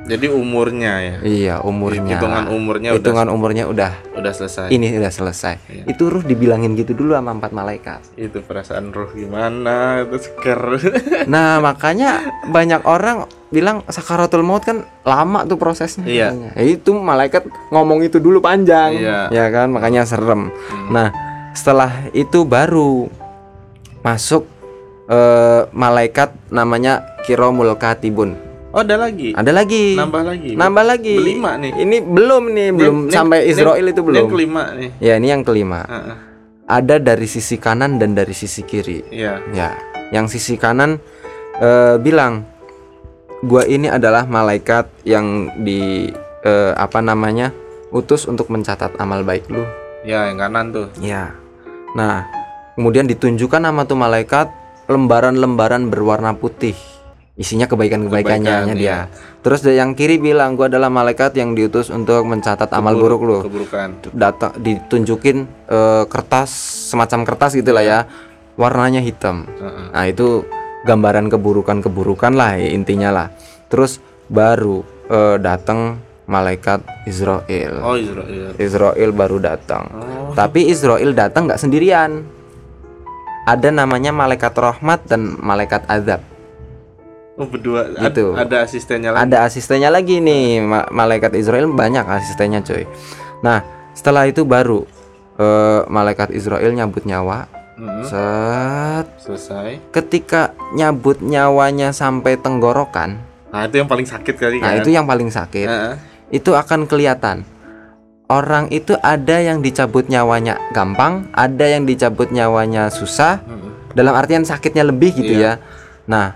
Jadi umurnya ya. Iya, umurnya. Hitungan umurnya Hitungan umurnya udah udah udah selesai. ini udah selesai. Iya. Itu ruh dibilangin gitu dulu sama empat malaikat. Itu perasaan roh gimana? Itu seger. (laughs) Nah, makanya banyak orang bilang sakaratul maut kan lama tuh prosesnya. Iya. Ya, itu malaikat ngomong itu dulu panjang. Iya. Ya kan, makanya serem. Hmm. Nah, setelah itu baru masuk eh, malaikat namanya Kiromul Katibun. Oh, ada lagi. Ada lagi. Nambah lagi. Nambah lagi. Berlima nih. Ini belum nih, belum Ini- sampai ini- Israel itu ini belum. Yang kelima nih. Ya, ini yang kelima. Heeh. Ada dari sisi kanan dan dari sisi kiri. Iya. Ya, yang sisi kanan eh, bilang, gua ini adalah malaikat yang di eh, apa namanya utus untuk mencatat amal baik lu. Ya, yang kanan tuh. Ya. Nah, kemudian ditunjukkan nama tuh malaikat lembaran-lembaran berwarna putih. Isinya kebaikan-kebaikannya Kebaikan, dia. Terus dari yang kiri bilang, gua adalah malaikat yang diutus untuk mencatat amal buruk lu Keburukan. data ditunjukin eh, kertas semacam kertas gitulah ya warnanya hitam Heeh. nah itu gambaran keburukan-keburukan lah ya, intinya lah terus baru eh, datang malaikat Israel Oh, Israel. Israel baru datang Oh. tapi Israel datang nggak sendirian ada namanya malaikat rahmat dan malaikat azab Oh, berdua. Ad- Gitu. ada asistennya lagi. ada asistennya lagi nih Ma- malaikat Israel banyak asistennya coy nah setelah itu baru eh, malaikat Israel nyabut nyawa Mm-mm. set Selesai. ketika nyabut nyawanya sampai tenggorokan Nah, itu yang paling sakit kali nah kan. itu yang paling sakit Heeh. itu akan kelihatan orang itu ada yang dicabut nyawanya gampang ada yang dicabut nyawanya susah Mm-mm. dalam artian sakitnya lebih gitu Iya. ya nah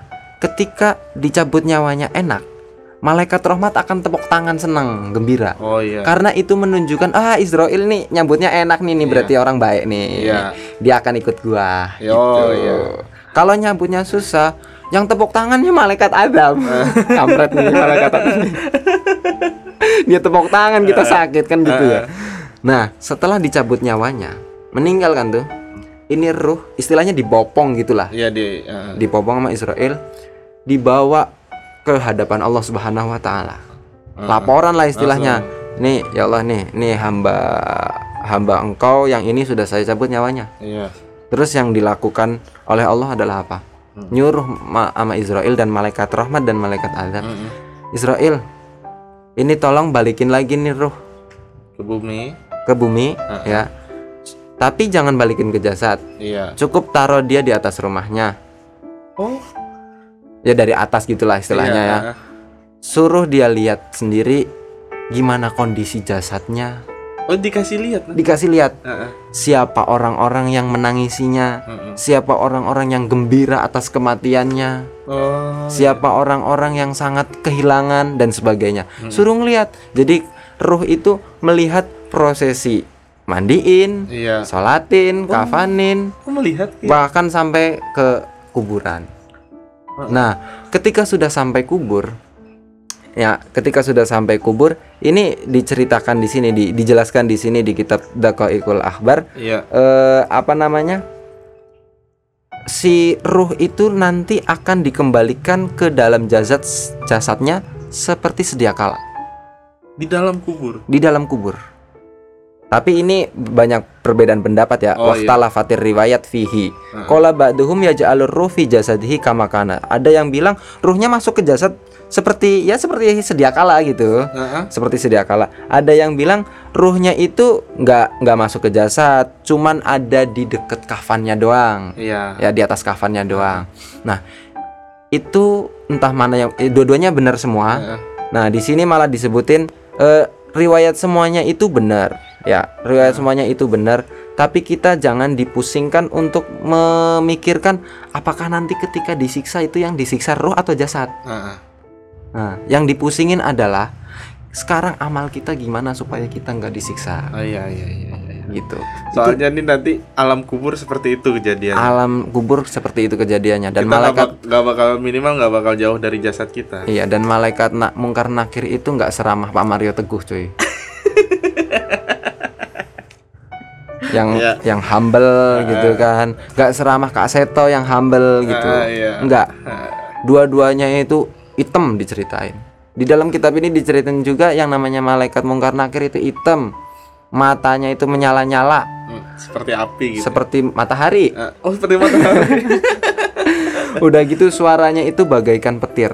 ketika dicabut nyawanya enak malaikat rahmat akan tepuk tangan senang gembira. Oh iya. karena itu menunjukkan ah Israel nih nyambutnya enak nih nih berarti orang baik nih. Iya. dia akan ikut gua. Yo, gitu. Iya. kalau nyambutnya susah yang tepuk tangannya malaikat Adam. (laughs) Kampret nih malaikat Adam. (laughs) Dia tepuk tangan kita sakit kan gitu ya. Nah setelah dicabut nyawanya meninggal kan tuh ini ruh istilahnya dibopong gitulah. Iya di heeh. dibopong sama Israel dibawa ke hadapan Allah Subhanahu wa taala. Laporan lah istilahnya. Nih ya Allah nih, nih hamba hamba Engkau yang ini sudah saya cabut nyawanya. Iya. Terus yang dilakukan oleh Allah adalah apa? Nyuruh ma- sama Israel dan malaikat rahmat dan malaikat azab. Mm-mm. Israel, ini tolong balikin lagi nih ruh Ke bumi. ke bumi ya. Tapi jangan balikin ke jasad. Iya. Cukup taruh dia di atas rumahnya. Oh, Ya dari atas gitulah istilahnya iya, ya. suruh dia lihat sendiri gimana kondisi jasadnya Oh, dikasih lihat. nah. dikasih lihat Heeh. siapa orang-orang yang menangisinya Mm-mm. siapa orang-orang yang gembira atas kematiannya Oh. siapa orang-orang yang sangat kehilangan dan sebagainya suruh ngeliat jadi ruh itu melihat prosesi mandiin Iya. sholatin kafanin Aku melihat ya. bahkan sampai ke kuburan. Nah, ketika sudah sampai kubur, ya, ketika sudah sampai kubur, ini diceritakan di sini, di- dijelaskan di sini di kitab Daqaiqul Akhbar, Iya. eh, apa namanya? Si ruh itu nanti akan dikembalikan ke dalam jasad jasadnya seperti sedia kala Di dalam kubur. di dalam kubur. Tapi ini banyak perbedaan pendapat ya. Oh, iya. Waktalafatir riwayat fihi. Qala ba'duhum yaj'alur ruh fi jasadihi kama kana. Ada yang bilang ruhnya masuk ke jasad seperti ya seperti sedia kala gitu. Heeh. Seperti sedia kala. Ada yang bilang ruhnya itu nggak nggak masuk ke jasad, cuman ada di deket kafannya doang. Iya. Ya di atas kafannya doang. Nah, itu entah mana yang eh, dua-duanya benar semua. Heeh. Nah, di sini malah disebutin eh, riwayat semuanya itu benar. Ya, riwayat semuanya itu benar, tapi kita jangan dipusingkan untuk memikirkan apakah nanti ketika disiksa itu yang disiksa roh atau jasad. Heeh. Nah, yang dipusingin adalah sekarang amal kita gimana supaya kita nggak disiksa. Oh iya iya iya iya. iya. gitu. Soalnya nih nanti alam kubur seperti itu kejadian. Alam kubur seperti itu kejadiannya dan kita nggak malaikat bak- nggak bakal minimal nggak bakal jauh dari jasad kita. Iya dan malaikat nak mungkar nakir itu nggak seramah Pak Mario Teguh cuy. (laughs) yang Iya. yang humble gitu kan, nggak seramah Kak Seto yang humble gitu, Ah, iya. nggak. Dua-duanya itu hitam diceritain. Di dalam kitab ini diceritain juga yang namanya malaikat mungkar nakir itu hitam, matanya itu menyala-nyala Hmm, seperti api gitu. seperti matahari. Ah, oh seperti matahari. (laughs) Udah gitu suaranya itu bagaikan petir.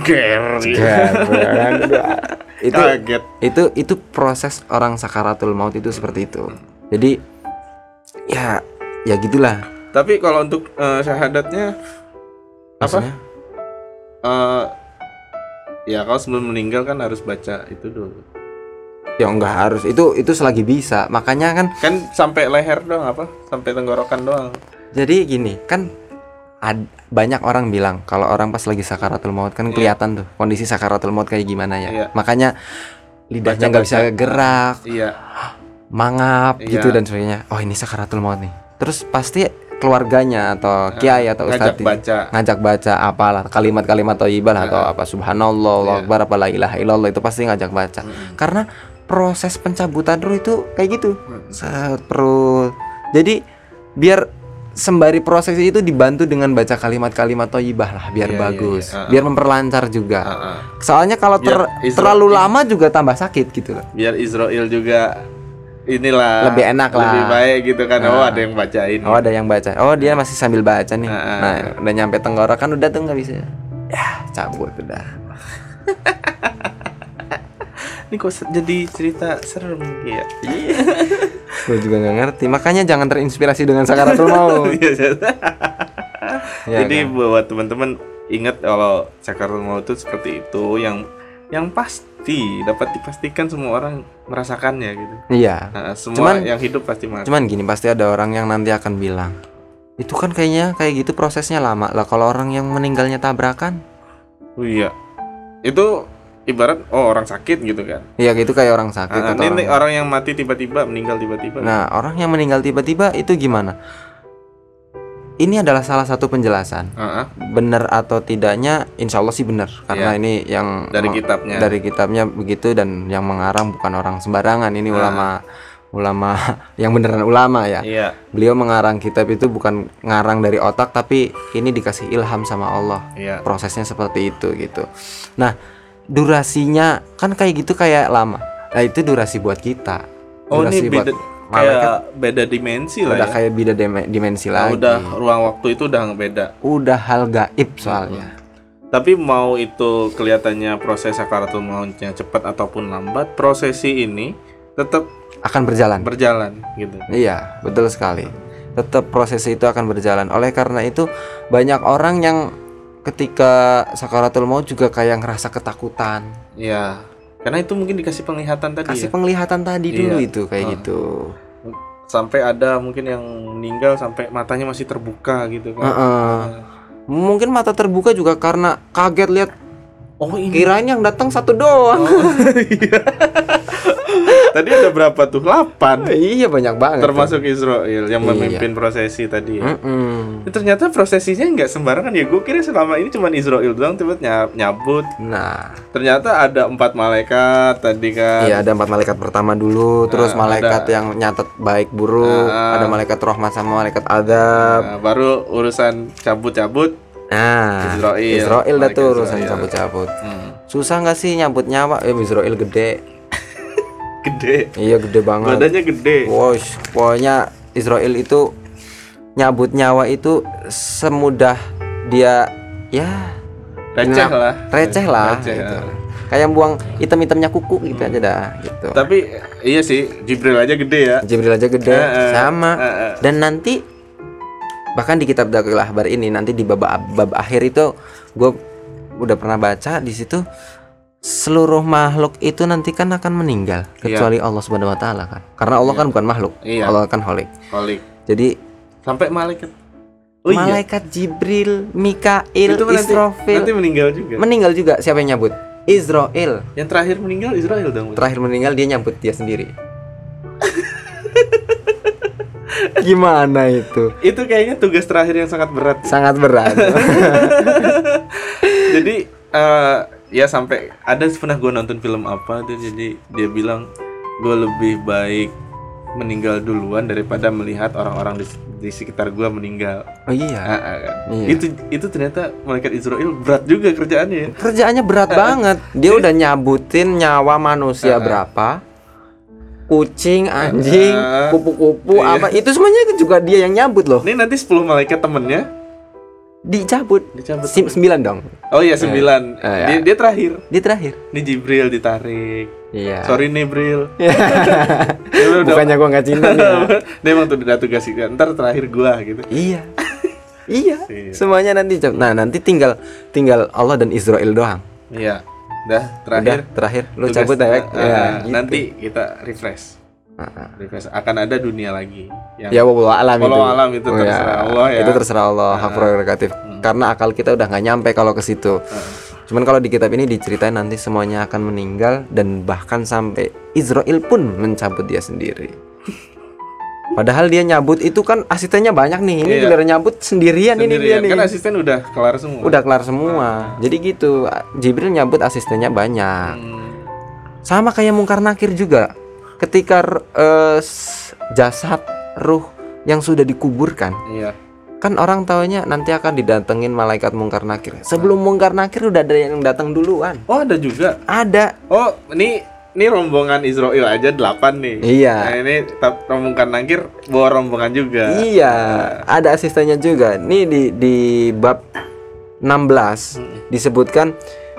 Ger. Itu Kaget. itu itu proses orang sakaratul maut itu seperti itu jadi ya ya gitulah Tapi kalau untuk eh, syahadatnya apa? maksudnya Eh, ya kalau sebelum meninggal kan harus baca itu dulu. ya enggak harus itu itu selagi bisa makanya kan Kan sampai leher doang apa? Sampai tenggorokan doang. jadi gini kan ad- banyak orang bilang kalau orang pas lagi sakaratul maut kan Iya. kelihatan tuh kondisi sakaratul maut kayak gimana ya Iya. makanya lidahnya nggak bisa gerak Iya. mangap Iya. gitu dan sebagainya oh ini sakaratul maut nih terus pasti keluarganya atau kiai atau Ngajak ustadz baca. ngajak baca apalah kalimat-kalimat thayyibah atau Heeh. apa subhanallah Allahu Iya. akbar apa la ilaha illallah itu pasti ngajak baca Mm-mm. karena proses pencabutan ruh itu kayak gitu Mm. set perut jadi biar sembari proses itu dibantu dengan baca kalimat-kalimat thayyibah lah biar Iya, iya, bagus iya. Heeh. biar memperlancar juga Heeh. soalnya kalau ter- Biar Isra- terlalu lama juga tambah sakit gitu loh Biar Israel juga inilah Lebih enak lah. Lebih baik gitu kan. Oh, Nah. ada yang bacain. oh ada yang baca oh dia masih sambil baca nih Heeh. nah udah nyampe tenggorokan udah tuh nggak bisa ya cabut udah (laughs) Ini kok jadi cerita serem ya. (laughs) gue juga nggak ngerti makanya jangan terinspirasi dengan sakaratul maut (laughs) Iya, Ya (laughs) Jadi kan? buat teman-teman ingat kalau sakaratul maut itu seperti itu yang yang pasti dapat dipastikan semua orang merasakannya gitu. iya Nah, semua Cuman- yang hidup pasti merasakan. cuman gini pasti ada orang yang nanti akan bilang itu kan kayaknya kayak gitu prosesnya lama lah kalau orang yang meninggalnya tabrakan Oh iya. Itu ibarat oh orang sakit gitu kan. ya gitu kayak orang sakit Nah, atau ini orang- orang yang mati tiba-tiba meninggal tiba-tiba. nah orang yang meninggal tiba-tiba itu gimana ini adalah salah satu penjelasan Heeh, benar atau tidaknya insya Allah sih benar karena Iya. ini yang dari kitabnya. dari kitabnya begitu dan yang mengarang bukan orang sembarangan ini Nah. ulama ulama (laughs) yang beneran ulama ya Iya, beliau mengarang kitab itu bukan ngarang dari otak tapi ini dikasih ilham sama Allah iya. prosesnya seperti itu gitu nah durasinya kan kayak gitu kayak lama nah itu durasi buat kita Oh, ini durasi buat beda malaikat kayak beda dimensi lah udah ya. kayak beda dim- dimensi Nah, lagi udah ruang waktu itu udah beda. udah hal gaib soalnya Tapi mau itu kelihatannya proses sakaratul mautnya cepat ataupun lambat, prosesi ini tetap akan berjalan berjalan gitu. Iya, betul sekali. Tetap proses itu akan berjalan. Oleh karena itu, banyak orang yang ketika sakaratul maut juga kayak ngerasa ketakutan. Iya. Karena itu mungkin dikasih penglihatan tadi Kasih ya. penglihatan tadi dulu Iya. itu kayak Ah. gitu. Sampai ada mungkin yang meninggal sampai matanya masih terbuka gitu kan. Heeh. Mungkin mata terbuka juga karena kaget lihat Oh ini. kirain yang datang satu doang. Oh, iya. (laughs) tadi ada berapa tuh? 8 iya banyak banget. Termasuk Israel yang Iya. memimpin prosesi tadi ya. Mm-mm. Ya, Ternyata prosesinya nggak sembarangan ya. Gue kira selama ini cuma Israel doang tiba nyabut. Nah, Ternyata ada empat malaikat tadi kan. iya ada empat malaikat pertama dulu, terus Ah, malaikat ada. yang nyatet baik buruk, Ah. ada malaikat rahmat sama malaikat adab. Nah, baru urusan cabut-cabut. Nah, Israel, Israel dah tuh urusan cabut-cabut. Hmm. Susah nggak sih nyambut nyawa? Eh, Israel gede. Gede. Iya gede banget. Badannya gede. Wosh, pokoknya Israel itu nyabut nyawa itu semudah dia ya Receh lah. receh lah Receh, gitu. ya. Kayak buang item-itemnya kuku gitu aja dah gitu. Tapi iya sih, Jibril aja gede ya. Jibril aja gede Eh, eh, sama. eh. Dan nanti bahkan di kitab Dakil Ahbar ini nanti di bab bab akhir itu gue udah pernah baca di situ seluruh makhluk itu nanti kan akan meninggal kecuali Allah Subhanahu wa taala kan. Karena Allah kan bukan makhluk. Iya. Allah kan holik. Holik. Jadi Sampai malaikat. Oh iya. malaikat Jibril, Mikail, Itu nanti, Israfil nanti meninggal juga. meninggal juga. Siapa yang nyambut? Israel. Yang terakhir meninggal Israel dong. Terakhir meninggal dia nyambut dia sendiri. (laughs) Gimana itu? Itu kayaknya tugas terakhir yang sangat berat. Sangat berat. (laughs) jadi eh, ya sampai ada pernah gue nonton film apa tuh jadi dia bilang gue lebih baik meninggal duluan daripada melihat orang-orang di, di sekitar gue meninggal. Oh iya. Ah, ah, kan. Iya. Itu itu ternyata malaikat Israel berat juga kerjaannya ya. Kerjaannya berat banget. Dia udah nyabutin nyawa manusia berapa? Kucing, anjing, Ah. kupu-kupu, Iya. apa itu semuanya itu juga dia yang nyabut loh. Ini nanti 10 malaikat temennya Dicabut. dicabut. Sim- sembilan dong. Oh iya 9. Eh, ya. Dia, dia terakhir. Dia terakhir. Ini Jibril ditarik. Iya. Sorry nih Bril. (laughs) Dia udah- Bukannya gua nggak cinta nih. (laughs) dia emang tuh udah tugas ntar terakhir gua gitu. Iya. iya. (laughs) Iya. Semuanya nanti Nah, nanti tinggal tinggal Allah dan Israel doang. Iya. Udah terakhir. Udah, terakhir lu Tugas- cabut ya. ah, ya, ah, gitu. Nanti kita refresh. Refresh. Akan ada dunia lagi. Yang Ya wallahu alam itu. Alam itu Oh, terserah Allah ya. Itu terserah Allah, hak prerogatif. Karena akal kita udah nggak nyampe kalau ke situ. Cuman kalau di kitab ini diceritain nanti semuanya akan meninggal dan bahkan sampai Israel pun mencabut dia sendiri. (laughs) Padahal dia nyabut itu kan asistennya banyak nih. Ini Iya. giliran nyabut sendirian, ini dia Sendirian. nih. Kan asisten udah kelar semua. Udah kelar semua. Jadi gitu. Jibril nyabut asistennya banyak. Hmm. Sama kayak mungkar nakir juga. Ketika s- jasad ruh yang sudah dikuburkan, Iya. kan orang taunya nanti akan didatengin malaikat mungkar nakir. Sebelum mungkar nakir udah ada yang datang duluan. Oh ada juga. Ada. Oh ini ini rombongan Israel aja 8 nih. Iya. Nah ini rombongan nangkir bawa rombongan juga. Iya, ada asistennya juga. Nih di di bab 16 disebutkan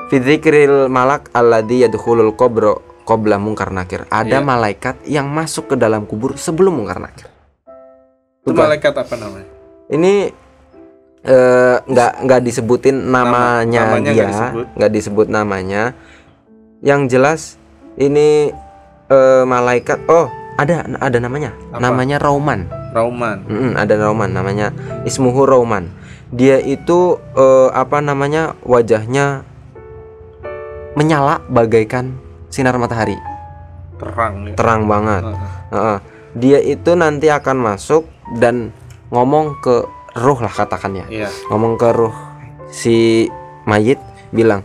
fidzikril malak alladzi yadkhulul qabra qabla mungkar nakir. Ada Iya. malaikat yang masuk ke dalam kubur sebelum mungkar nakir. Itu malaikat apa namanya? Ini eh, nggak nggak disebutin namanya namanya dia, nggak disebut. disebut namanya. Yang jelas ini eh, malaikat. Oh, ada ada namanya. Apa? Namanya Rauman. Rauman. Mm-mm, ada Rauman namanya Ismuhu Rauman. Dia itu eh, apa namanya wajahnya menyala bagaikan sinar matahari, Terang ya. terang banget. Heeh. Heeh. Dia itu nanti akan masuk dan ngomong ke ruh lah katakannya, Iya. ngomong ke ruh si mayit bilang,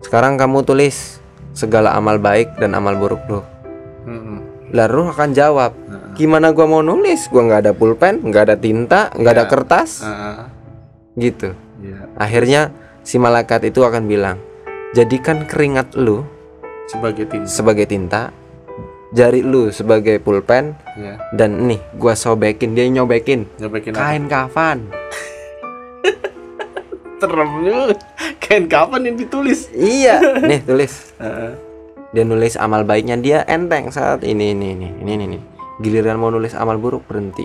sekarang kamu tulis segala amal baik dan amal buruk lu. Lah ruh akan jawab, gimana gua mau nulis? Gua nggak ada pulpen, nggak ada tinta, nggak ada Iya. kertas, Ah, gitu. Iya. Akhirnya si malaikat itu akan bilang, jadikan keringat lu Sebagai tinta. sebagai tinta, jari lu sebagai pulpen, Iya. dan nih gua sobekin dia nyobekin Nyobekin apa? kain kafan. Terem. Kain kapan yang ditulis? iya, (laughs) nih tulis. Dia nulis amal baiknya dia enteng saat ini ini ini ini ini. ini. Giliran mau nulis amal buruk berhenti.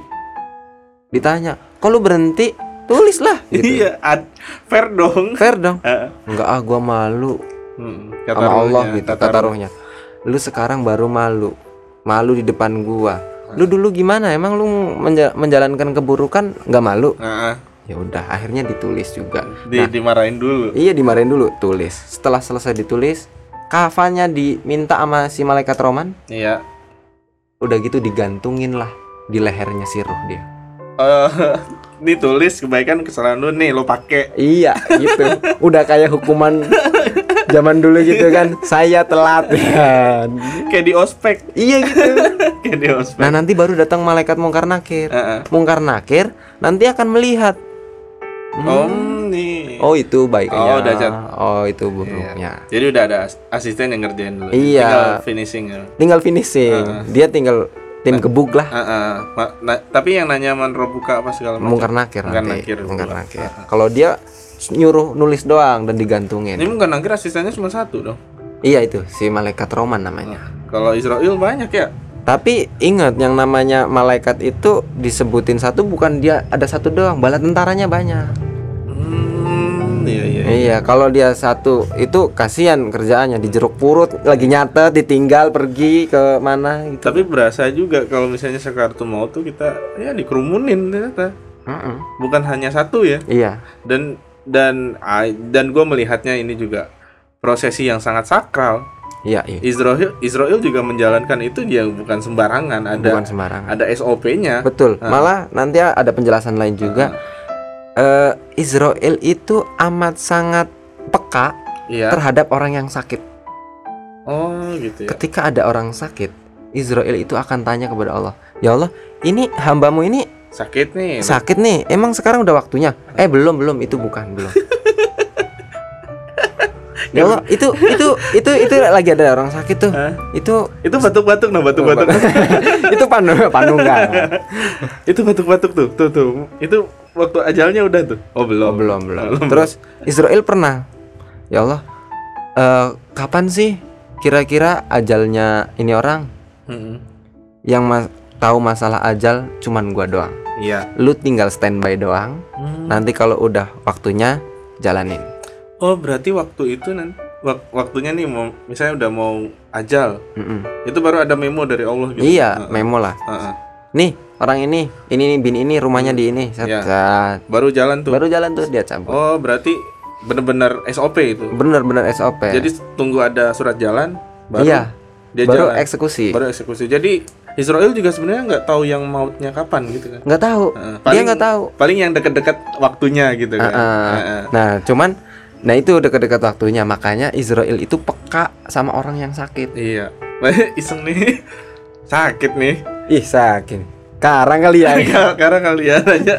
Ditanya, kalau berhenti tulislah. Gitu. Iya, ad- fair dong. Fair dong. Heeh. Enggak ah, gua malu. Hmm, sama Allah ruhnya, gitu kata ruh. rohnya lu sekarang baru malu. Malu di depan gua. Lu dulu gimana? Emang lu menja- menjalankan keburukan nggak malu? Heeh. ya udah akhirnya ditulis juga. Di, dimarahin dulu. iya dimarahin dulu tulis. Setelah selesai ditulis kafannya diminta sama si malaikat roman? Iya. udah gitu digantungin lah di lehernya si roh dia. Eh, (laughs) ditulis kebaikan kesalahan lu nih lo pakai. iya gitu. (laughs) Udah kayak hukuman zaman dulu gitu kan saya telat kan Kayak di ospek. iya gitu (laughs) Kayak di ospek. Nah nanti baru datang malaikat mungkar nakir. Heeh. Mungkar nakir nanti akan melihat. Oh, Hmm, nih. oh itu baiknya. Oh, udah cat. Oh itu Iya. buruknya. Jadi udah ada as- asisten yang ngerjain dulu. Iya. Tinggal finishing ya. Tinggal finishing. Heeh. Dia tinggal tim gebuk lah. Heeh. Ma- na- tapi yang nanya manro buka apa segala macam. Mungkar nakir Mungkar nakir. Mungkar nakir. Kalau dia nyuruh nulis doang dan digantungin. Ini mungkar nakir asistennya cuma satu dong. Iya itu si malaikat Roman namanya. Kalau Israel banyak ya. Tapi ingat yang namanya malaikat itu disebutin satu bukan dia ada satu doang, bala tentaranya banyak. Hmm, iya iya. Iya, kalau dia satu itu kasihan kerjaannya di jeruk purut lagi nyatet ditinggal pergi ke mana gitu. Tapi berasa juga kalau misalnya sekartu mau tuh kita ya dikerumunin ternyata. Mm-mm. Bukan hanya satu ya. Iya, Dan dan dan gue melihatnya ini juga prosesi yang sangat sakral. Iya, iya. Israel Israel juga menjalankan itu dia bukan sembarangan ada Bukan sembarangan. ada SOP-nya Betul. Malah nanti ada penjelasan lain juga. Eh, Israel itu amat sangat peka iya terhadap orang yang sakit. oh gitu ya Ketika ada orang sakit, Israel itu akan tanya kepada Allah, "Ya Allah, ini hambamu ini sakit nih sakit nih. Emang sekarang udah waktunya?" Eh, belum, belum. Itu bukan, belum. (laughs) ya Allah, itu itu itu itu lagi ada orang sakit tuh. Hah? Itu itu batuk-batuk nah batuk-batuk (laughs) itu panu panunggal. itu batuk-batuk tuh tuh tuh itu waktu ajalnya udah tuh oh belum Oh, belum, belum. Terus Israel pernah. Ya Allah, eh, kapan sih kira-kira ajalnya ini orang Mm-mm. yang mas tahu masalah ajal cuman gua doang. Iya Lu tinggal standby doang. Hmm. Nanti kalau udah waktunya jalanin. oh berarti waktu itu nanti waktunya nih mau misalnya udah mau ajal Mm-mm. itu baru ada memo dari Allah gitu Iya, Heeh. memo lah. Heeh. Nih, orang ini, ini nih bin ini rumahnya di ini. Set, set. baru jalan tuh Baru jalan tuh dia cabut. oh berarti bener-bener SOP itu Bener-bener SOP. jadi tunggu ada surat jalan baru iya, dia baru jalan eksekusi. baru eksekusi jadi Israel juga sebenarnya nggak tahu yang mautnya kapan gitu kan Nggak tahu. Heeh. Dia nggak tahu. paling yang dekat-dekat waktunya gitu kan Heeh. Heeh. Nah, cuman nah itu dekat-dekat waktunya makanya Israel itu peka sama orang yang sakit. iya (laughs) iseng nih sakit nih Ih, sakit. Karang kali ya. karena kalian aja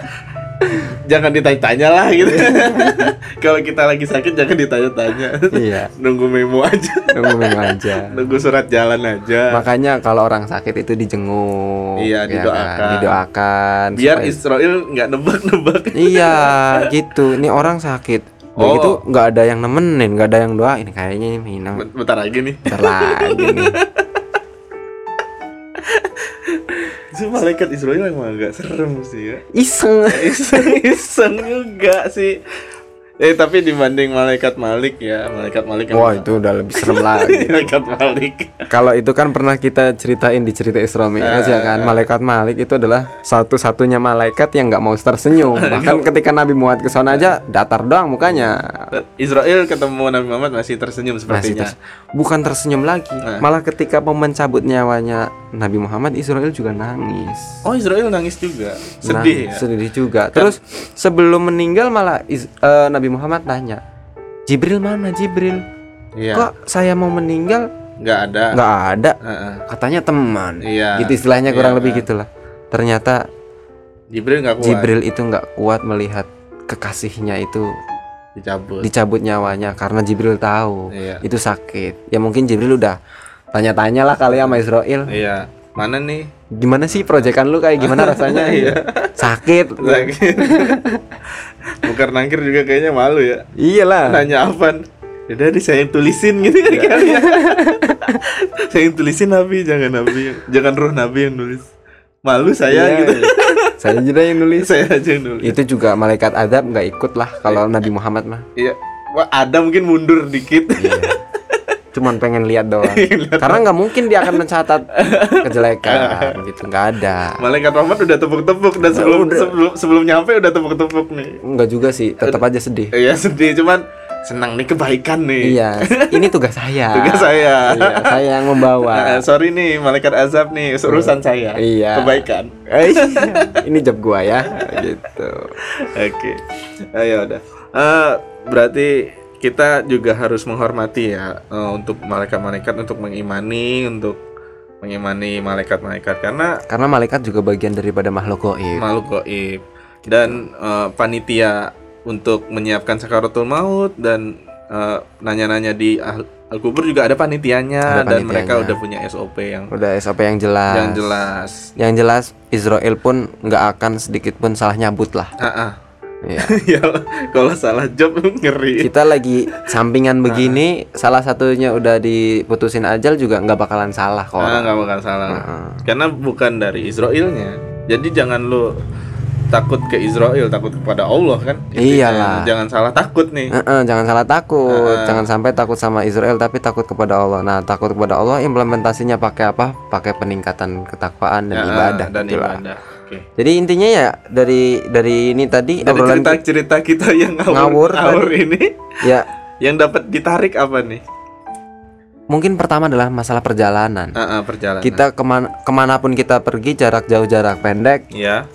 jangan ditanya-tanya lah gitu (laughs) kalau kita lagi sakit jangan ditanya-tanya iya, nunggu memo aja nunggu memo aja. nunggu surat jalan aja Makanya kalau orang sakit itu dijenguk, Iya, ya didoakan. kan? didoakan. biar supaya- Israel nggak nebak-nebak Iya, gitu. Ini orang sakit. Udah Oh. gitu nggak ada yang nemenin, nggak ada yang doain. Kayaknya ini minum. bentar lagi nih Bentar lagi nih. (laughs) si malaikat Israel emang agak serem sih ya Iseng. iseng (laughs) iseng juga sih eh tapi dibanding malaikat Malik ya malaikat Malik Wah, itu udah lebih serem lagi. (laughs) malaikat Malik Kalau itu kan pernah kita ceritain di cerita Isra Mi'raj ya kan. Malaikat Malik itu adalah satu-satunya malaikat yang nggak mau tersenyum. (laughs) Bahkan ketika Nabi Muhammad ke sana aja datar doang mukanya. Israel ketemu Nabi Muhammad masih tersenyum Masih sepertinya ters- bukan tersenyum lagi. Nah. Malah ketika mau mencabut nyawanya Nabi Muhammad, Israel juga nangis. oh Israel nangis juga Nah, sedih ya sedih juga. Terus sebelum meninggal malah eh, Nabi Muhammad tanya, Jibril mana Jibril? iya Kok saya mau meninggal nggak ada nggak ada? Heeh. Katanya teman. iya Gitu istilahnya kurang Iya, lebih kan. gitulah. Ternyata Jibril nggak kuat Jibril itu nggak kuat melihat kekasihnya itu dicabut dicabut nyawanya karena Jibril tahu iya itu sakit. Ya mungkin Jibril udah tanya-tanya lah kali sama Israel. iya mana nih Gimana sih proyekan lu kayak gimana (laughs) rasanya? Iya. Sakit. lagi (laughs) Bukar nangkir juga kayaknya malu ya Iyalah. nanya apa Udah deh saya yang tulisin gitu ya kali ya. (laughs) saya yang tulisin Nabi jangan Nabi yang- jangan roh Nabi yang nulis. Malu saya Iya, gitu. iya. (laughs) Saya juga yang nulis. saya aja yang nulis. Itu juga malaikat adab nggak ikut lah kalau Nabi Muhammad mah. Iya. Wah, ada mungkin mundur dikit. Iya. (laughs) Cuman pengen lihat doang. (laughs) Lihat. Karena nggak mungkin dia akan mencatat kejelekan gitu. Nggak ada. Malaikat Muhammad udah tepuk-tepuk dan sebelum udah. sebelum sebelum nyampe udah tepuk-tepuk nih. Nggak juga sih. Tetap aja sedih. Iya sedih cuman senang nih kebaikan nih. Iya. Ini tugas saya. (laughs) Tugas saya. Iya, saya yang membawa. (laughs) Eh, sorry nih malaikat azab nih urusan saya. Iya. Kebaikan. Eh, ini job gua ya. Gitu. Oke, ayo udah. Eh, berarti kita juga harus menghormati ya eh, untuk malaikat-malaikat untuk mengimani untuk mengimani malaikat-malaikat karena Karena malaikat juga bagian daripada makhluk goib. makhluk goib dan eh, panitia untuk menyiapkan sakaratul maut dan eh, nanya-nanya di al kubur juga ada panitianya Ada dan mereka panitianya. udah punya SOP yang Udah SOP yang jelas. yang jelas. Yang jelas Israel pun nggak akan sedikit pun salah nyabut lah. Ah, ah. Iya. (laughs) ya kalau salah job ngeri. Kita lagi sampingan begini, salah satunya udah diputusin ajal juga nggak bakalan salah kok. Ah, nggak bakal salah. Heeh. Karena bukan dari Israelnya. Jadi jangan lu takut ke Israel, takut kepada Allah kan? Intinya, Iyalah. Jangan salah takut nih. Heeh, jangan salah takut, Heeh. jangan sampai takut sama Israel tapi takut kepada Allah. Nah, takut kepada Allah implementasinya pakai apa? Pakai peningkatan ketakwaan dan Ya, ibadah dan gitulah. ibadah. Oke. Jadi intinya ya dari dari ini tadi Dari obrolan cerita-cerita kita yang Ngawur ngawur, ngawur ini ya yang dapat ditarik apa nih? mungkin pertama adalah masalah perjalanan. Ah, ah, perjalanan. Kita ke mana ke mana pun kita pergi jarak jauh jarak pendek ya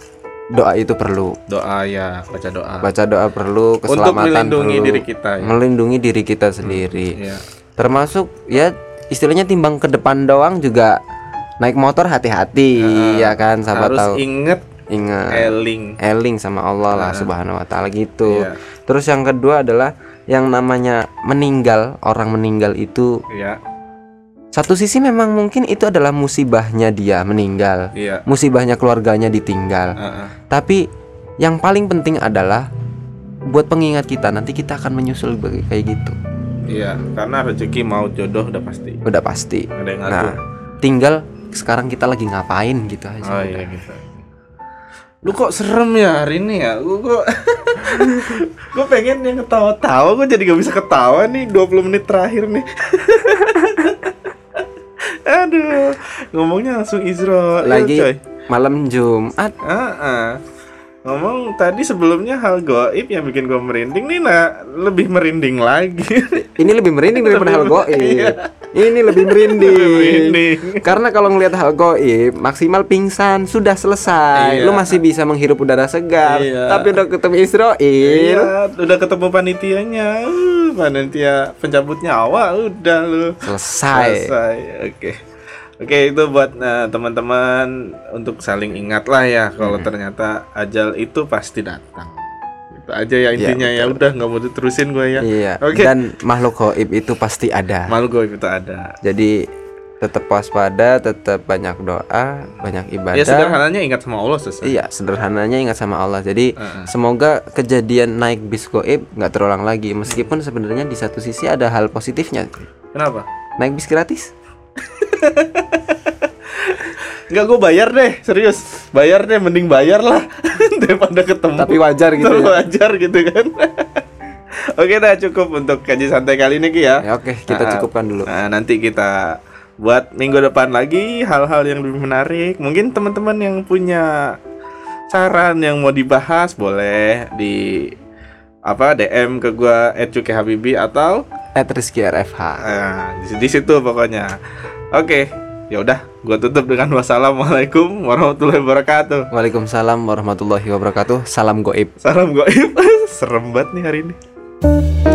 doa itu perlu. doa ya baca doa Baca doa perlu, untuk keselamatan melindungi perlu, diri kita ya. melindungi diri kita sendiri. ya. Termasuk ya istilahnya timbang ke depan doang juga naik motor hati-hati ya kan sahabat harus tahu. inget Ingat eling eling sama Allah lah Subhanahu wa taala gitu. Iya. Terus yang kedua adalah yang namanya meninggal, orang meninggal itu ya satu sisi memang mungkin itu adalah musibahnya dia meninggal. iya Musibahnya keluarganya ditinggal. Ah, ah. Tapi yang paling penting adalah buat pengingat kita nanti kita akan menyusul kayak gitu. iya karena rezeki mau jodoh udah pasti Udah pasti. ada yang Nah, tinggal sekarang kita lagi ngapain gitu aja. oh iya gitu lu kok serem ya hari ini ya? Gua (laughs) gua, gua pengen yang ketawa-tawa gua jadi gak bisa ketawa nih 20 menit terakhir nih. (laughs) Aduh ngomongnya langsung Izro. Lagi coy. malam Jumat. Ah, ah. ngomong tadi sebelumnya hal goib yang bikin gua merinding nih nah lebih merinding lagi. Ini lebih merinding (laughs) daripada hal goib. Ini lebih merinding. Lebih merinding. Karena kalau ngelihat hal goib maksimal pingsan sudah selesai. Iya. Lu masih bisa menghirup udara segar. Iya. Tapi udah ketemu Israel. Iya, udah ketemu panitianya. Uh, panitia pencabut nyawa udah lu. Selesai. Selesai. Oke. Oke, itu buat nah, teman-teman untuk saling ingat lah ya kalau ternyata ajal itu pasti datang. Aja ya intinya ya. Udah nggak mau diterusin gue ya. Iya. Oke. Dan makhluk goib itu pasti ada. Malu gue itu ada. Jadi tetap waspada, tetap banyak doa, banyak ibadah. Ya sederhananya ingat sama Allah selesai. Iya, sederhananya ingat sama Allah. Jadi Heeh. semoga kejadian naik bis goib nggak terulang lagi. Meskipun sebenarnya di satu sisi ada hal positifnya. Kenapa? Naik bis gratis. (laughs) Enggak gue bayar deh, serius. Bayar deh, mending bayar lah (laughs) daripada ketemu. Tapi wajar gitu Terlalu ya. (laughs) wajar gitu kan. (laughs) Oke dah cukup untuk kaji santai kali ini Ki ya. Ya, oke, kita Nah, cukupkan dulu. Nah, nanti kita buat minggu depan lagi hal-hal yang lebih menarik. Mungkin teman-teman yang punya saran yang mau dibahas boleh di apa DM ke gua @cuki atau At Rizky RFH. Nah, di, di situ pokoknya. Oke, ya udah, gua tutup dengan wassalamualaikum warahmatullahi wabarakatuh. Waalaikumsalam warahmatullahi wabarakatuh. Salam goib. Salam goib. (laughs) Serem banget nih hari ini.